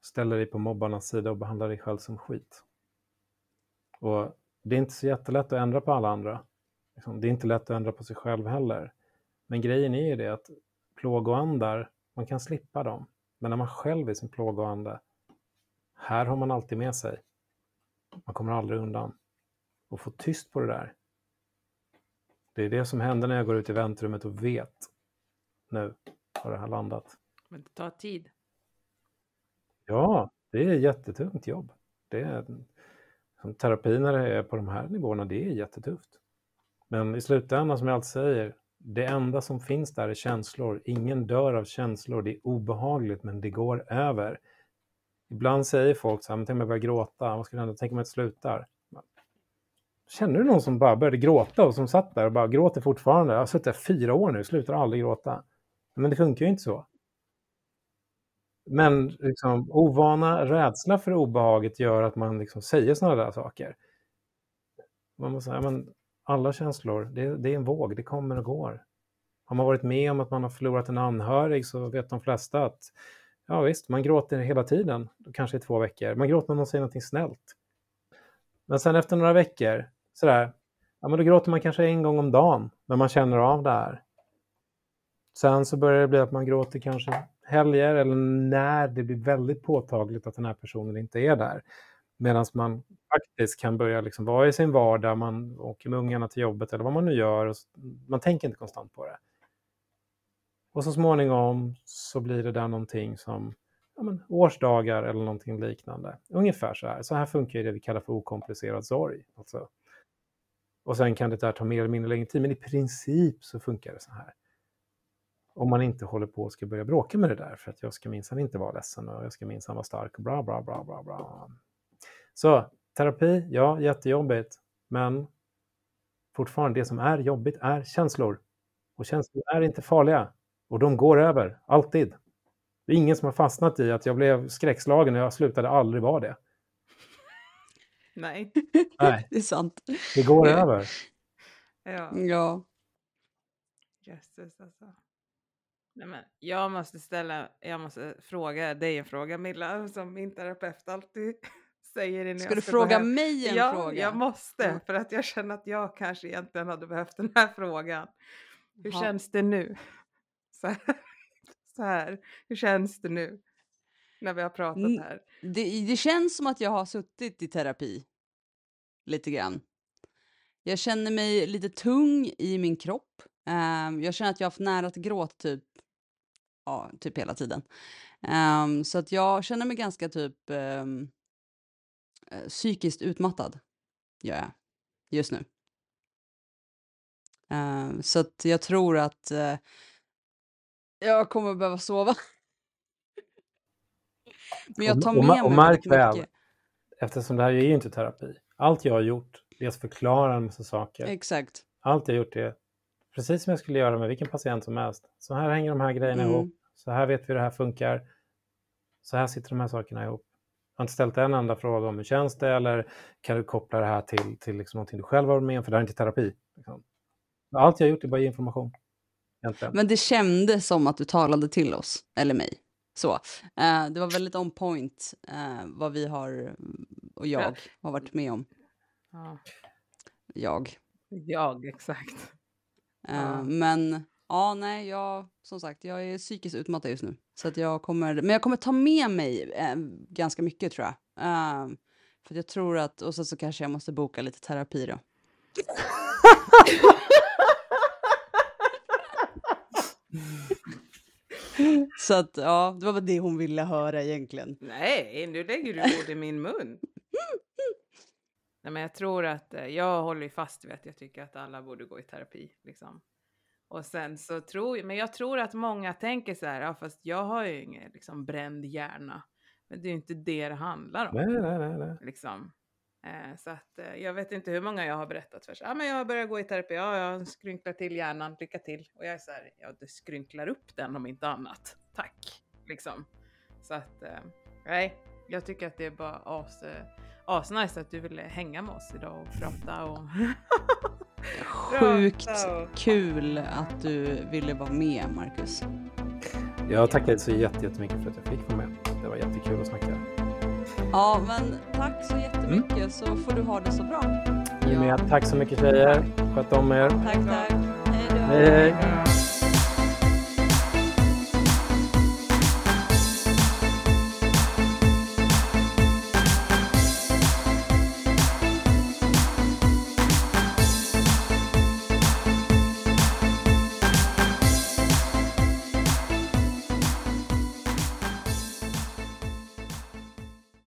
ställer dig på mobbarnas sida och behandlar dig själv som skit. Och det är inte så jättelätt att ändra på alla andra. Liksom, det är inte lätt att ändra på sig själv heller. Men grejen är ju det att plågoandar, man kan slippa dem. Men när man själv är sin plågoande, här har man alltid med sig. Man kommer aldrig undan. Och få tyst på det där. Det är det som händer när jag går ut i väntrummet och vet nu har det här landat. Men det tar tid. Ja, det är jättetungt jobb. Det är, som terapi när det är på de här nivåerna, det är jättetufft. Men i slutändan, som jag alltid säger, det enda som finns där är känslor. Ingen dör av känslor. Det är obehagligt, men det går över. Ibland säger folk så här, men tänk om jag börjar gråta, vad skulle hända? Tänk om jag inte slutar? Känner du någon som bara började gråta och som satt där och bara gråter fortfarande? Jag har suttit där fyra år nu, slutar aldrig gråta. Men det funkar ju inte så. Men liksom, ovana, rädsla för obehaget gör att man liksom säger sådana där saker. Man måste säga, men alla känslor, det, det, är en våg, det kommer och går. Har man varit med om att man har förlorat en anhörig så vet de flesta att ja visst, man gråter hela tiden, kanske i två veckor. Man gråter när någon säger någonting snällt. Men sen efter några veckor, sådär, ja men då gråter man kanske en gång om dagen när man känner av det här. Sen så börjar det bli att man gråter kanske helger eller när det blir väldigt påtagligt att den här personen inte är där. Medan man faktiskt kan börja liksom vara i sin vardag, man åker med ungarna till jobbet eller vad man nu gör. Och man tänker inte konstant på det. Och så småningom så blir det där någonting som ja, men, årsdagar eller någonting liknande. Ungefär så här. Så här funkar det vi kallar för okomplicerad sorg. Alltså. Och sen kan det där ta mer eller mindre längre tid, men i princip så funkar det så här. Om man inte håller på och ska börja bråka med det där, för att jag ska minsann inte vara ledsen och jag ska minsann vara stark och bla bla bla bla bla. Så terapi, ja, jättejobbigt, men fortfarande det som är jobbigt är känslor. Och känslor är inte farliga. Och de går över, alltid. Det är ingen som har fastnat i att jag blev skräckslagen och jag slutade aldrig vara det. Nej. Nej. Det är sant. Det går över. Ja. Ja. Jösses alltså. Nej, men jag måste ställa, jag måste fråga dig en fråga Milla, som min terapeut alltid säger innan Ska jag du ska fråga mig en ja, fråga? jag måste, Ja. för att jag känner att jag kanske egentligen hade behövt den här frågan. Hur Jaha. känns det nu? Så här. Så här. Hur känns det nu? När vi har pratat här. Det, det känns som att jag har suttit i terapi. Lite grann. Jag känner mig lite tung i min kropp. Ehm, jag känner att jag har haft nära till gråt typ, ja, typ hela tiden. Ehm, så att jag känner mig ganska typ eh, psykiskt utmattad. Gör jag. Just nu. Ehm, så att jag tror att eh, jag kommer behöva sova. Men jag Och- tar och med ma- mig och märk väldigt väl, mycket. Eftersom det här är ju inte terapi. Allt jag har gjort är att förklara en massa saker. Exakt. Allt jag har gjort är precis som jag skulle göra med vilken patient som helst. Så här hänger de här grejerna Mm. ihop. Så här vet vi hur det här funkar. Så här sitter de här sakerna ihop. Jag har inte ställt en enda fråga om hur känns det eller kan du koppla det här till, till liksom någonting du själv har med om, för det här är inte terapi. Liksom. Allt jag har gjort är bara ge information. Egentligen. Men det kändes som att du talade till oss, eller mig. Så. Eh, det var väldigt on point eh, vad vi har, och jag har varit med om. Ja, Jag. jag, exakt. Eh, Ja. Men ja, nej, jag, som sagt, jag är psykiskt utmattad just nu. Så att jag kommer, men jag kommer ta med mig eh, ganska mycket tror jag. Eh, för jag tror att, och så, så kanske jag måste boka lite terapi då. Så att ja, det var väl det hon ville höra egentligen. Nej, nu lägger du ord i min mun. Nej, men jag tror att eh, jag håller ju fast vid att jag tycker att alla borde gå i terapi. Liksom. Och sen så tror jag, men jag tror att många tänker så här, ja fast jag har ju ingen liksom, bränd hjärna. Men det är ju inte det det handlar om. Nej, nej, nej, nej. Liksom. Eh, så att eh, jag vet inte hur många jag har berättat för. Ja, men jag har börjat gå i terapi, ja, jag skrynklar till hjärnan, lycka till. Och jag är så här, ja, du skrynklar upp den om inte annat. Tack, liksom. Så att, eh, nej, jag tycker att det är bara as, eh, asnice att du ville hänga med oss idag och prata och... Sjukt och- kul att du ville vara med, Marcus. Jag tackar så jätte- jättemycket för att jag fick vara med. Det var jättekul att snacka. Ja, men tack så jättemycket så får du ha det så bra. Ni med. Tack så mycket tjejer. Sköt om er. Tack, tack. Hej då. Hej, hej.